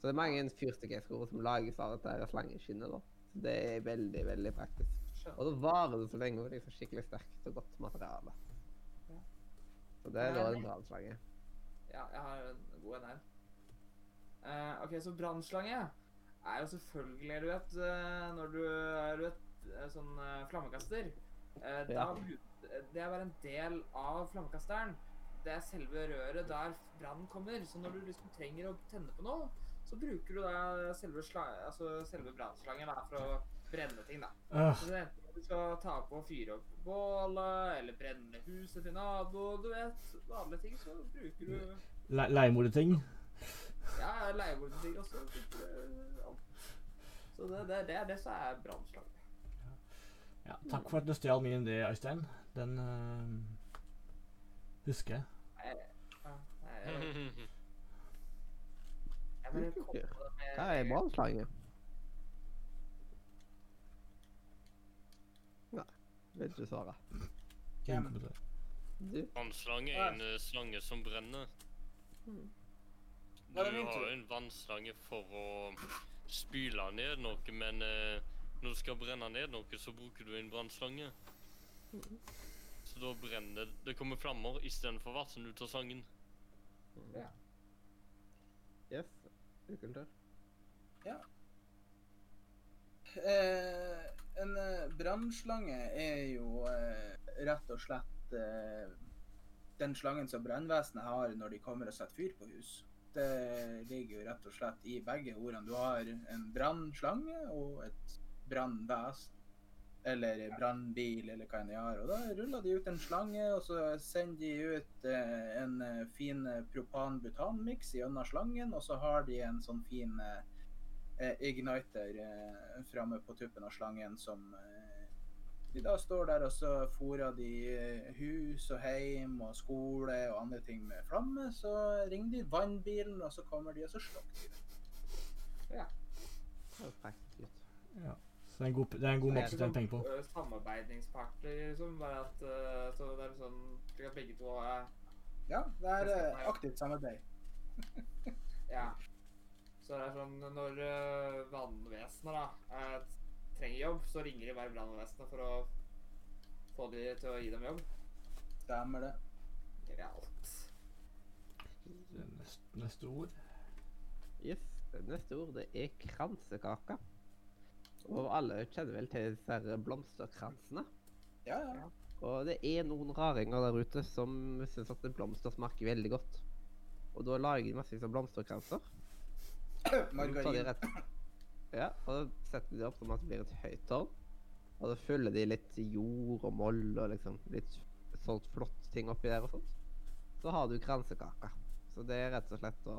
Så det er mange fyrstikkeskruer som lages av dette her slangeskinnet. da. Så det er veldig, veldig praktisk. Og da varer det så lenge og det er så skikkelig sterkt og godt materiale. Så det er da en brannslange. Ja, jeg har en god en her. Uh, ok, så brannslange er jo selvfølgelig, du vet, eh, når du er du sånn flammekaster. uh, Ja. da, det er bare en del av flammekasteren. Det er selve røret der brannen kommer. Så når du liksom trenger å tenne på noe, så bruker du da selve, altså selve brannslangen for å brenne ting, da. Uh. Så enten du skal ta på og fyre opp bålet, eller brenne huset til nabo, du vet, vanlige ting, så bruker du le leiemorderting. Ja, leiebordting også. Så det, det, det er det som er brannslangen. Ja, takk for at du stjal min idé, Øystein. Den øh, husker jeg. Ja, nei, jeg, bare kom på det med Hva er brannslange? Nei, vil ikke svare. Hvem? Du? Vannslange er en eh, slange som brenner. Du er det min har tur. jo en vannslange for å spyle ned noe, men eh, når du skal brenne ned noe, så bruker du en brannslange. Da brenner det. Det kommer flammer istedenfor vann ut av slangen. Yes. Ukultur. Eh, en eh, brannslange er jo eh, rett og slett eh, den slangen som brannvesenet har når de kommer og setter fyr på hus. Det ligger jo rett og slett i begge ordene. Du har en brannslange og et brannvesen. Eller brannbil, eller hva enn de har. Og da ruller de ut en slange, og så sender de ut eh, en eh, fin eh, propan-butan-miks gjennom slangen, og så har de en sånn fin eh, eh, igniter eh, framme på tuppen av slangen som eh, de da står der og så fôrer de hus og heim og skole og andre ting med flamme. Så ringer de vannbilen, og så kommer de og så slukker de. Det Perfekt. Ja. Så det er en god, er en god måte å tjene penger på. Samarbeidingspartner, Samarbeidspartner, liksom. Bare at uh, så det er sånn slik at begge to er Ja, det er uh, aktivt samarbeid. Ja. Så det er sånn når uh, vannvesenet da eh, trenger jobb, så ringer de bare brannvesenet for å få de til å gi dem jobb. Stemmer det. Realt. Neste, neste ord. Yes. Neste ord det er kransekake. Og alle kjenner vel til disse blomsterkransene. Ja, ja. Og det er noen raringer der ute som syns at blomster smaker veldig godt. Og da lager de massevis av blomsterkranser. Margarin. rett Ja, og da setter de opp som at det blir et høyt tårn. Og så fyller de litt jord og moll og liksom litt sånt flott ting oppi der og sånt. Så har du kransekake. Så det er rett og slett å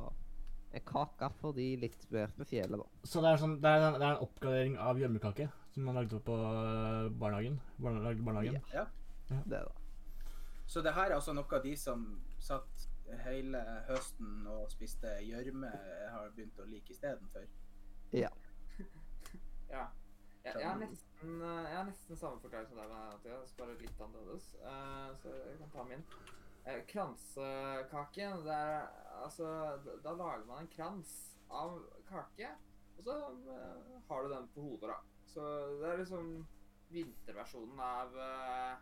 en kake for de litt mer fjellet da. Så det er, sånn, det, er, det er en oppgradering av gjørmekake som man lagde på øh, barnehagen. Barne, barnehagen. Ja. Det da. Så det her er altså noe av de som satt hele høsten og spiste gjørme, har begynt å like istedenfor. Ja. Ja. Jeg, jeg, har nesten, jeg har nesten samme forklaring som deg, Mathias, bare litt annerledes. Uh, så jeg kan ta min. Uh, Kransekake, det er Altså, da, lager man en krans av kake, og så eh, har du den på hodet, da. Så det er liksom vinterversjonen av, eh,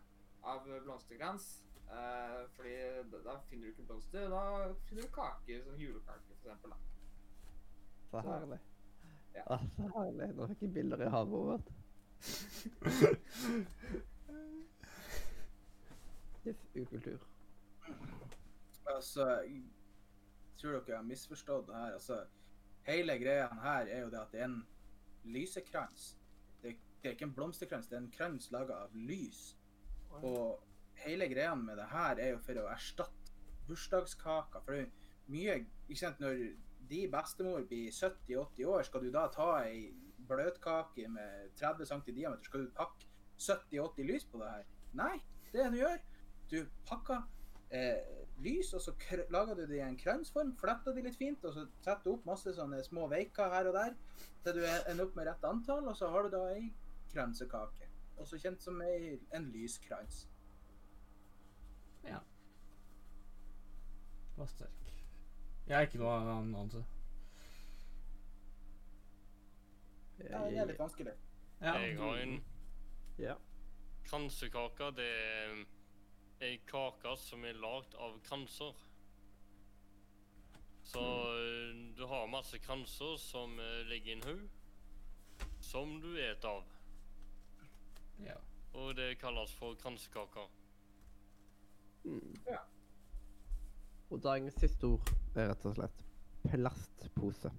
av blomsterkrans. Eh, fordi da, da finner du ikke blomster, da finner du kaker, som julekaker, for eksempel. Da. Så herlig. ja. Ah, så herlig. Nå fikk jeg bilder i havet vårt. Yes, ukultur. Altså, tror dere har misforstått det her. Altså, hele greia her er jo det at det er en lysekrans. Det, det er ikke en blomsterkrans, det er en krans laga av lys. Og hele greia med det her er jo for å erstatte bursdagskaker. For det er mye ikke sant, Når de bestemor blir 70-80 år, skal du da ta ei bløtkake med 30 cm i diameter, skal du pakke 70-80 lys på det her? Nei, det du gjør, du pakker eh, lys, og så kr lager du det i en kransform, fletter de litt fint, og så setter du opp masse sånne små veiker her og der, til du ender opp med rett antall, og så har du da ei kransekake. Også kjent som ei, en lyskrans. Var sterk. Jeg er ikke noe anelse. Ja, det er litt vanskelig. Ja. Jeg har en Ja. kransekake. Det er ei kake som er lagd av kranser. Så mm. du har masse kranser som eh, ligger i en haug, som du et av. Ja. Og det kalles for kransekaker. Mm. Ja. Og dagens siste ord er rett og slett plastpose.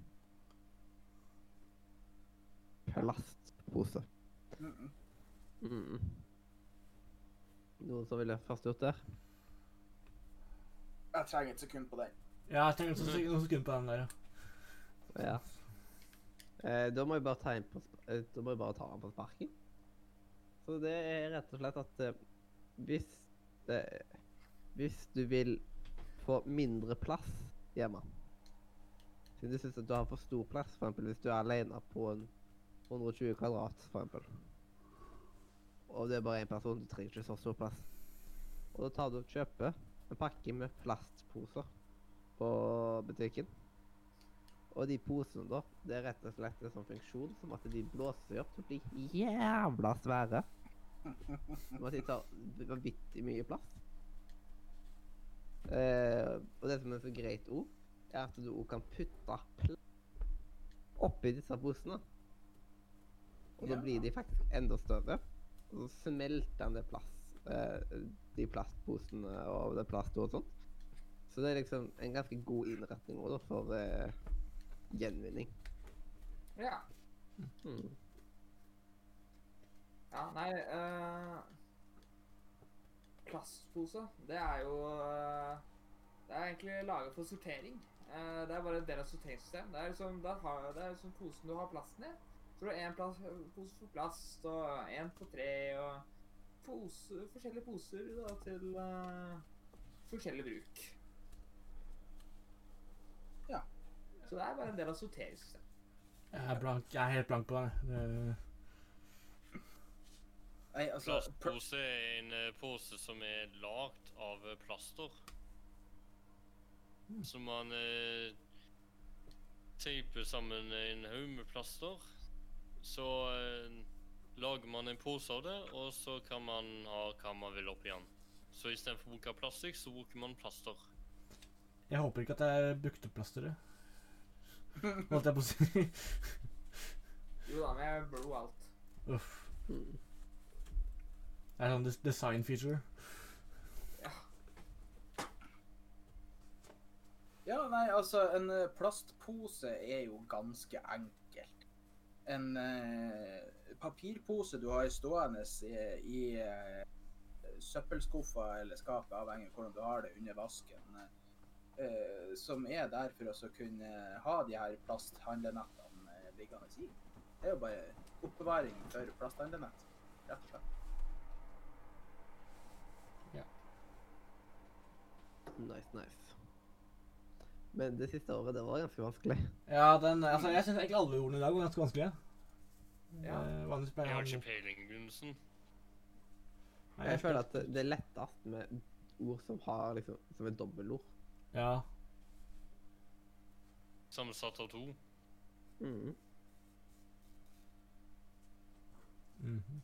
Plastpose. Mm -mm. Mm. Noen som ville først gjort det? Jeg trenger et sekund på den. Ja, jeg trenger et sekund på den der. ja. Ja. Eh, da må jeg bare ta på, eh, da må jeg bare ta den på sparken. Så det er rett og slett at eh, hvis det, Hvis du vil få mindre plass hjemme Siden du syns at du har for stor plass, for eksempel hvis du er alene på en 120 kvadrat, for eksempel. Og det er bare én person, du trenger ikke så stor plass. Og da tar du og kjøper en pakke med plastposer på butikken. Og de posene, da, det er rett og slett en sånn funksjon som at de blåser opp til å bli jævla svære. Som at de tar vanvittig mye plass. Eh, og det som er så greit òg, er at du òg kan putte pl oppi disse posene. Og da blir de faktisk enda større. Smelter den det plass, eh, de plastposene og det plastet og sånt. Så det er liksom en ganske god innretning også, for eh, gjenvinning. Ja. Mm. Ja, nei eh, Plastpose, det er jo eh, Det er egentlig laget for sortering. Eh, det er bare en del av sorteringssystemet. Det er liksom, der har, det er liksom posen du har plasten i. Så du har én pose for plast og én for tre og pose, forskjellige poser da, til uh, forskjellig bruk. Ja. Så det er bare en del av sorteringssystemet. Jeg er blank. Jeg er helt blank på det. det Nei, altså Plastpose er en eh, pose som er lagd av eh, plaster. Så man eh, teiper sammen en haug med plaster. Så eh, lager man en pose av det, og så kan man ha hva man vil oppi den. Så istedenfor å bruke plastikk, så bruker man plaster. Jeg håper ikke at det er brukte-plasteret. Holdt jeg på å si. Jo da, men jeg blod alt. Uff. Det er sånn design feature. Ja, nei, altså, en eh, plastpose er jo ganske enkelt. En eh, papirpose du har stående i, i eh, søppelskuffa eller skapet, avhengig av hvordan du har det under vasken, eh, som er der for å kunne ha de her plasthandlenettene eh, liggende i. Det er jo bare oppbevaring for plasthandlenett, rett og slett. Nice, nice. Men det siste året, det var ganske vanskelig. Ja, den, altså, jeg syns egentlig alle ordene i dag var ganske vanskelige. Ja. Eh, Jeg har ikke peiling Gunnsen. Jeg føler at det er lettest med ord som har liksom, som er dobbeltord. Ja. Sammensatt av to. Mm. Mhm.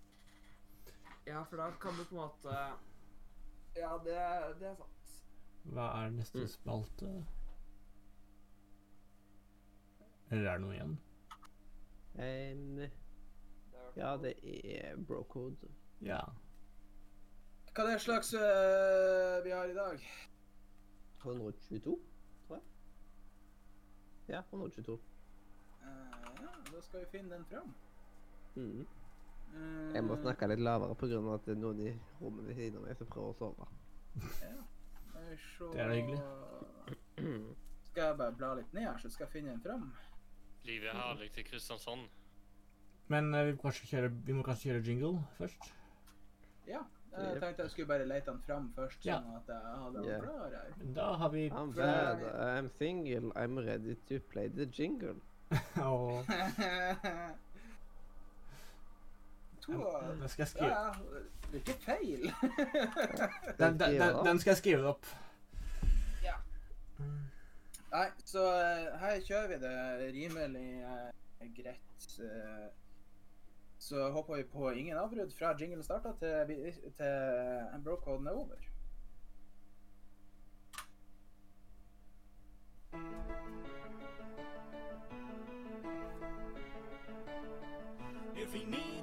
Ja, for da kan du på en måte Ja, det, det er sant. Hva er neste Mm. spalte? Eller er det noe igjen? Em, ja, det er brocode. Ja. Hva er det slags øh, vi har i dag? 122, tror jeg. Ja, 122. Uh, ja, da skal vi finne den fram. Mm. Eh, Jeg må snakke litt lavere pga. at det er noen i rommet ved siden av meg som prøver å sove. Ja. Så... Det er da hyggelig. Skal jeg bare bla litt ned her, så skal jeg finne den fram? Livet er herlig til Kristiansand. Men eh, vi, må kanskje kjøre, vi må kanskje kjøre jingle først? Ja. Jeg tenkte jeg skulle bare lete den fram først, Ja. sånn at jeg hadde den Ja. klar her. Da har vi I'm bad, I'm single, I'm ready to play the jingle. Åh, To Den skal jeg skrive Ja, det er ikke feil. den, den, den, den skal jeg skrive opp. Nei, så eh, her kjører vi det rimelig eh, greit. eh, så hopper vi på ingen avbrudd fra jinglen starta til, til brocoden er over.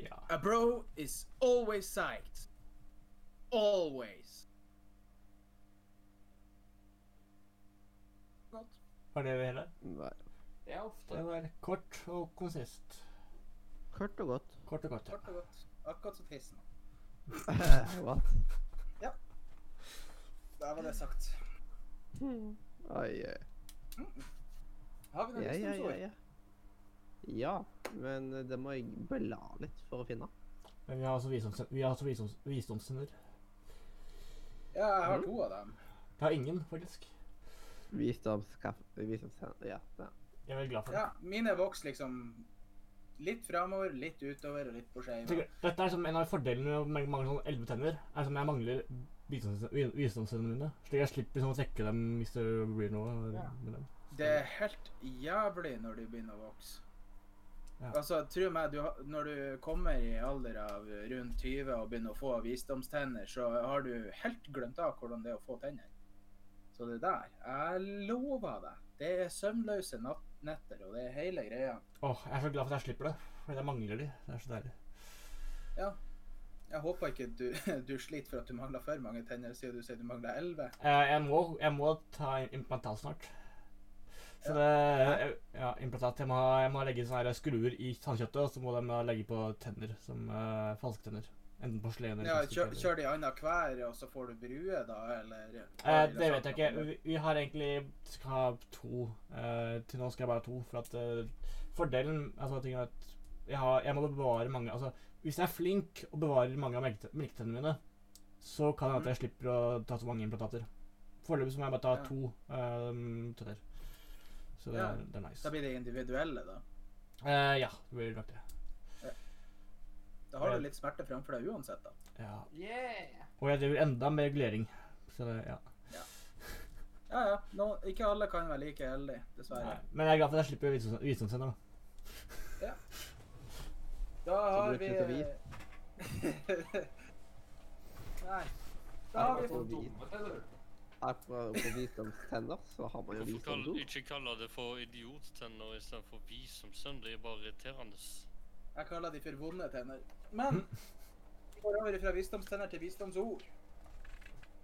Ja. A bro is always psyched. Always. Godt. Var det hele? Nei. Det er ofte Det var kort og konsist. Kort og godt. Kort og godt, ja. Kort og godt. Akkurat som tissen. What? Da var det sagt. Oi, Mm. Har vi noen Ja, ja, ja, ja. Ja, men det må jeg bla litt for å finne. Men vi har også visdoms- vi har også visdoms, visdomssynder. Ja, jeg har Mm. to av dem. Jeg har ingen, faktisk. Visdomshender. Ja. ja. Jeg er veldig glad for det. Ja, mine vokser liksom litt framover, litt utover og litt på skeiva. Dette er som en av fordelene med mange sånne elleve tenner. er som jeg mangler visdoms- visdomstennene mine. Slik jeg slipper sånn å trekke dem hvis det blir noe Ja. med dem. Det er helt jævlig når de begynner å vokse. Ja. Altså, tro meg, du, når du kommer i alder av rundt 20 og begynner å få visdomstenner, så har du helt glemt av hvordan det er å få tenner. Så det der, jeg lover deg, det er søvnløse netter, og det er hele greia. Åh, jeg er så glad for at jeg slipper det. for jeg mangler de. Det er så deilig. Ja. Jeg håper ikke du, du sliter for at du mangler for mange tenner, siden du sier du mangler 11. Eh, jeg, må, jeg må ta implantat snart. Så det Ja, implantat. Jeg må, jeg må legge sånne skruer i tannkjøttet, og så må de legge på tenner som uh, falske tenner. Enten porselen eller Ja, kjør, kjør de annenhver, og så får du brue, da, eller? Eh, det vet jeg ikke. Vi, vi har egentlig skal ha to. Eh, til nå skal jeg bare ha to. For at eh, fordelen altså, tingen er at jeg, har, jeg må bevare mange Altså, hvis jeg er flink og bevarer mange av melkete- melketennene mine, så kan det at jeg slipper å ta så mange implantater. Foreløpig må jeg bare ta to eh, tenner. Så det, Ja. er, det er nice. Da blir det individuelle, da. Eh, ja, det blir nok det. Da har du litt smerte framfor deg uansett, da. Ja. Yeah! Og jeg driver enda med regulering. Så det, ja. Ja, ja. Nå, ikke alle kan være like heldige, dessverre. Nei. Men jeg er glad for at jeg slipper visdoms- visdomstenner, da. Da har vi Nei. Da har vi fått dumme, vis- Akkurat på visdomstenner så har man jo Hvorfor visdomsord. ikke kalle det for idiottenner istedenfor visdomssønn? Det er bare irriterende. Jeg kaller de for vonde tenner. Men vi går over fra visdomstenner til visdomsord.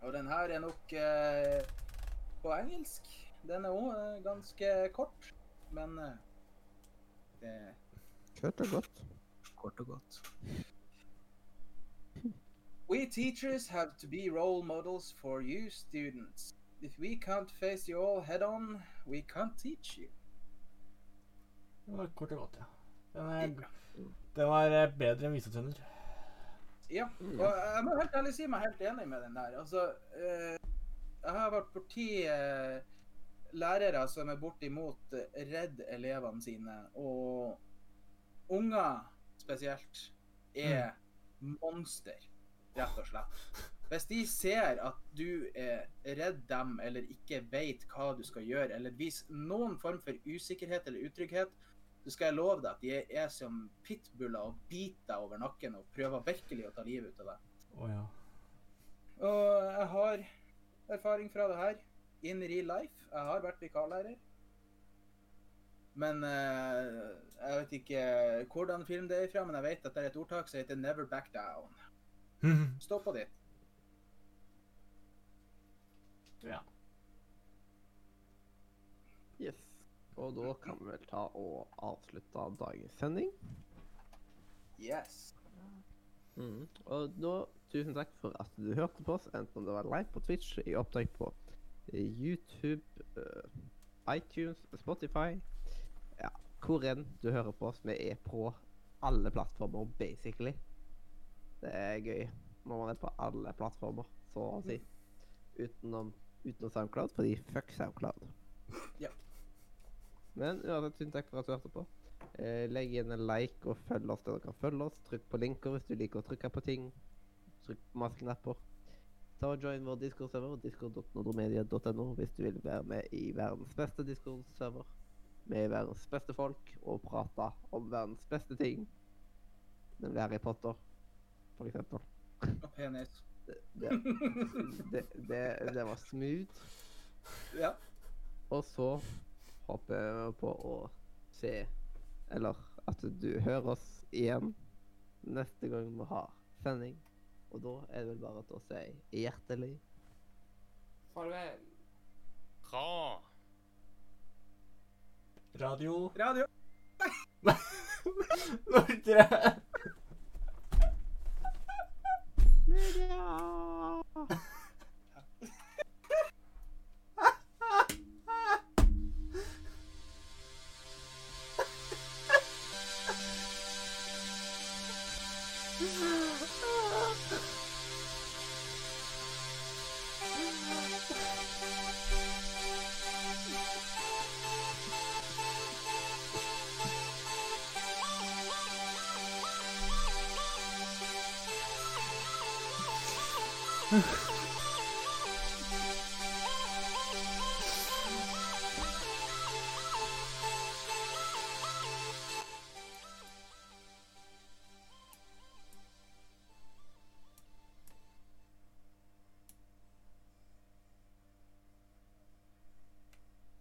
Og den her er nok eh, på engelsk. Den er òg eh, ganske kort, men eh, det Kort og godt. kort og godt. We teachers have to be role models for you students. If we can't face you all head on, we can't teach you. Det var kort og godt, ja. Den, er, den var eh, bedre enn visdomstenner. Ja, Mm. og jeg må helt ærlig si meg helt enig med den der. Altså, eh, jeg har vært borti eh, lærere som er bortimot redd elevene sine, og unger spesielt er monster, rett og slett. Hvis de ser at du er redd dem, eller ikke vet hva du skal gjøre, eller viser noen form for usikkerhet eller utrygghet, så skal jeg love deg at de er som pitbuller og biter deg over nakken og prøver virkelig å ta livet ut av deg. Oh, ja. Og jeg har erfaring fra det her in real life. Jeg har vært vikarlærer. Men eh, jeg vet ikke hvordan film det er fra, men jeg vet at det er et ordtak som heter 'never back down'. Stå på ditt. ja. Yes. Og da kan vi vel ta og avslutte dagens sending. Yes. Mm. Og da, tusen takk for at du hørte på oss, enten om det var live på Twitch, i opptak på eh, YouTube, uh, iTunes, Spotify Ja, hvor enn du hører på oss. Vi er på alle plattformer, basically. Det er gøy når man er på alle plattformer, så å si. Utenom, utenom SoundCloud, fordi fuck SoundCloud. Ja. Men uansett, tusen takk for at du hørte på. Eh, legg igjen en like og følg oss der dere kan følge oss. Trykk på linker hvis du liker å trykke på ting. Trykk på masse knapper. Ta og Join vår Discord-server, discord.nordromedia.no, hvis du vil være med i verdens beste Discord-server. Med verdens beste folk og prate om verdens beste ting. Harry Potter, Og penis. Det, det, det, det, var smooth. Ja. Og så håper jeg på å se Eller at du hører oss igjen neste gang vi har sending. Og da er det vel bare til å si hjertelig Farvel. Bra. Radio Radio. Nordre. Media.